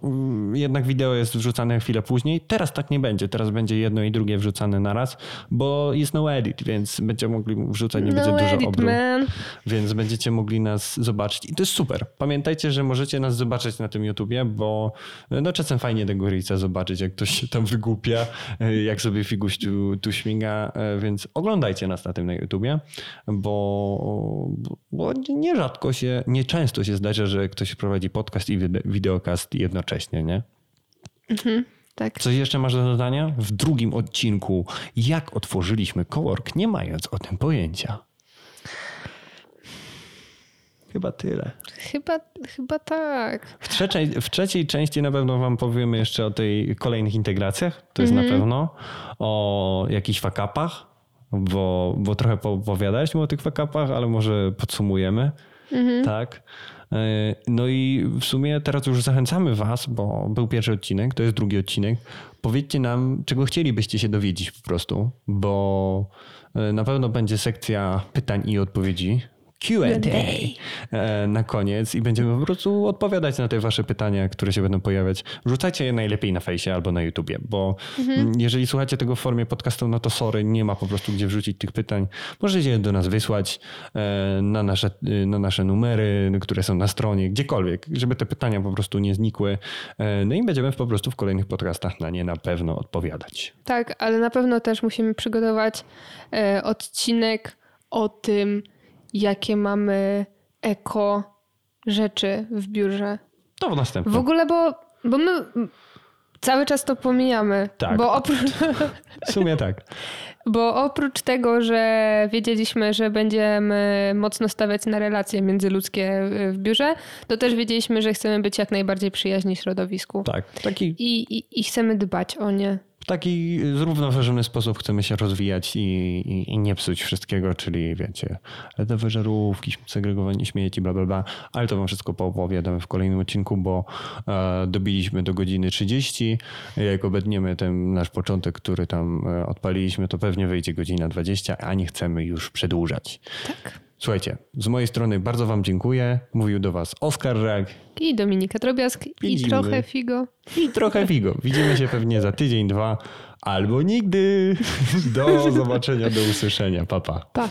jednak wideo jest wrzucane chwilę później. Teraz tak nie będzie. Teraz będzie jedno i drugie wrzucane naraz, bo jest no edit, więc będziemy mogli wrzucać, nie no będzie edit, dużo obrót. Więc będziecie mogli nas zobaczyć. I to jest super. Pamiętajcie, że możecie nas zobaczyć na tym YouTubie, bo no czasem fajnie tego Rica zobaczyć, jak ktoś się tam wygłupia, jak sobie figuś tu, tu śmiga, więc oglądajcie nas na tym na YouTubie, bo, bo nierzadko się, nieczęsto się zdarza, że ktoś prowadzi podcast i wideokast jednocześnie, nie? Mhm. Tak. Coś jeszcze masz do dodania? W drugim odcinku, jak otworzyliśmy cowork, nie mając o tym pojęcia. Chyba tyle. Chyba, chyba tak. W trzeciej, w trzeciej części na pewno wam powiemy jeszcze o tej kolejnych integracjach. To jest na pewno. O jakichś fakapach, bo, bo trochę opowiadaliśmy o tych fakapach, ale może podsumujemy. Tak. E, No i w sumie teraz już zachęcamy was, bo był pierwszy odcinek, to jest drugi odcinek. Powiedzcie nam, czego chcielibyście się dowiedzieć po prostu, bo e, na pewno będzie sekcja pytań i odpowiedzi. Q&A e, na koniec i będziemy po prostu odpowiadać na te wasze pytania, które się będą pojawiać. Wrzucajcie je najlepiej na fejsie albo na YouTubie, bo mm, jeżeli słuchacie tego w formie podcastu, no to sorry, nie ma po prostu gdzie wrzucić tych pytań. Możecie je do nas wysłać e, na nasze, e, na nasze numery, które są na stronie, gdziekolwiek, żeby te pytania po prostu nie znikły. E, No i będziemy po prostu w kolejnych podcastach na nie na pewno odpowiadać. Tak, ale na pewno też musimy przygotować odcinek o tym, jakie mamy eko rzeczy w biurze. To w następnym. W ogóle, bo, bo my cały czas to pomijamy. Tak. Bo oprócz, W sumie tak. [LAUGHS] bo oprócz tego, że wiedzieliśmy, że będziemy mocno stawiać na relacje międzyludzkie w biurze, to też wiedzieliśmy, że chcemy być jak najbardziej przyjaźni środowisku. Tak. Taki I, i, I chcemy dbać o nie. W taki zrównoważony sposób chcemy się rozwijać i, i, i nie psuć wszystkiego, czyli wiecie, ledowe żarówki, segregowanie śmieci, bla, bla, bla. Ale to wam wszystko poopowiadamy w kolejnym odcinku, bo e, dobiliśmy do godziny 30. Jak obedniemy ten nasz początek, który tam e, odpaliliśmy, to pewnie wyjdzie godzina 20, a nie chcemy już przedłużać. Tak. Słuchajcie, z mojej strony bardzo wam dziękuję. Mówił do was Oskar Rak I Dominika Drobiazg, i Widzimy. trochę Figo. i trochę Figo. Widzimy się pewnie za tydzień, dwa albo nigdy. Do zobaczenia, do usłyszenia. Pa, pa. Pa.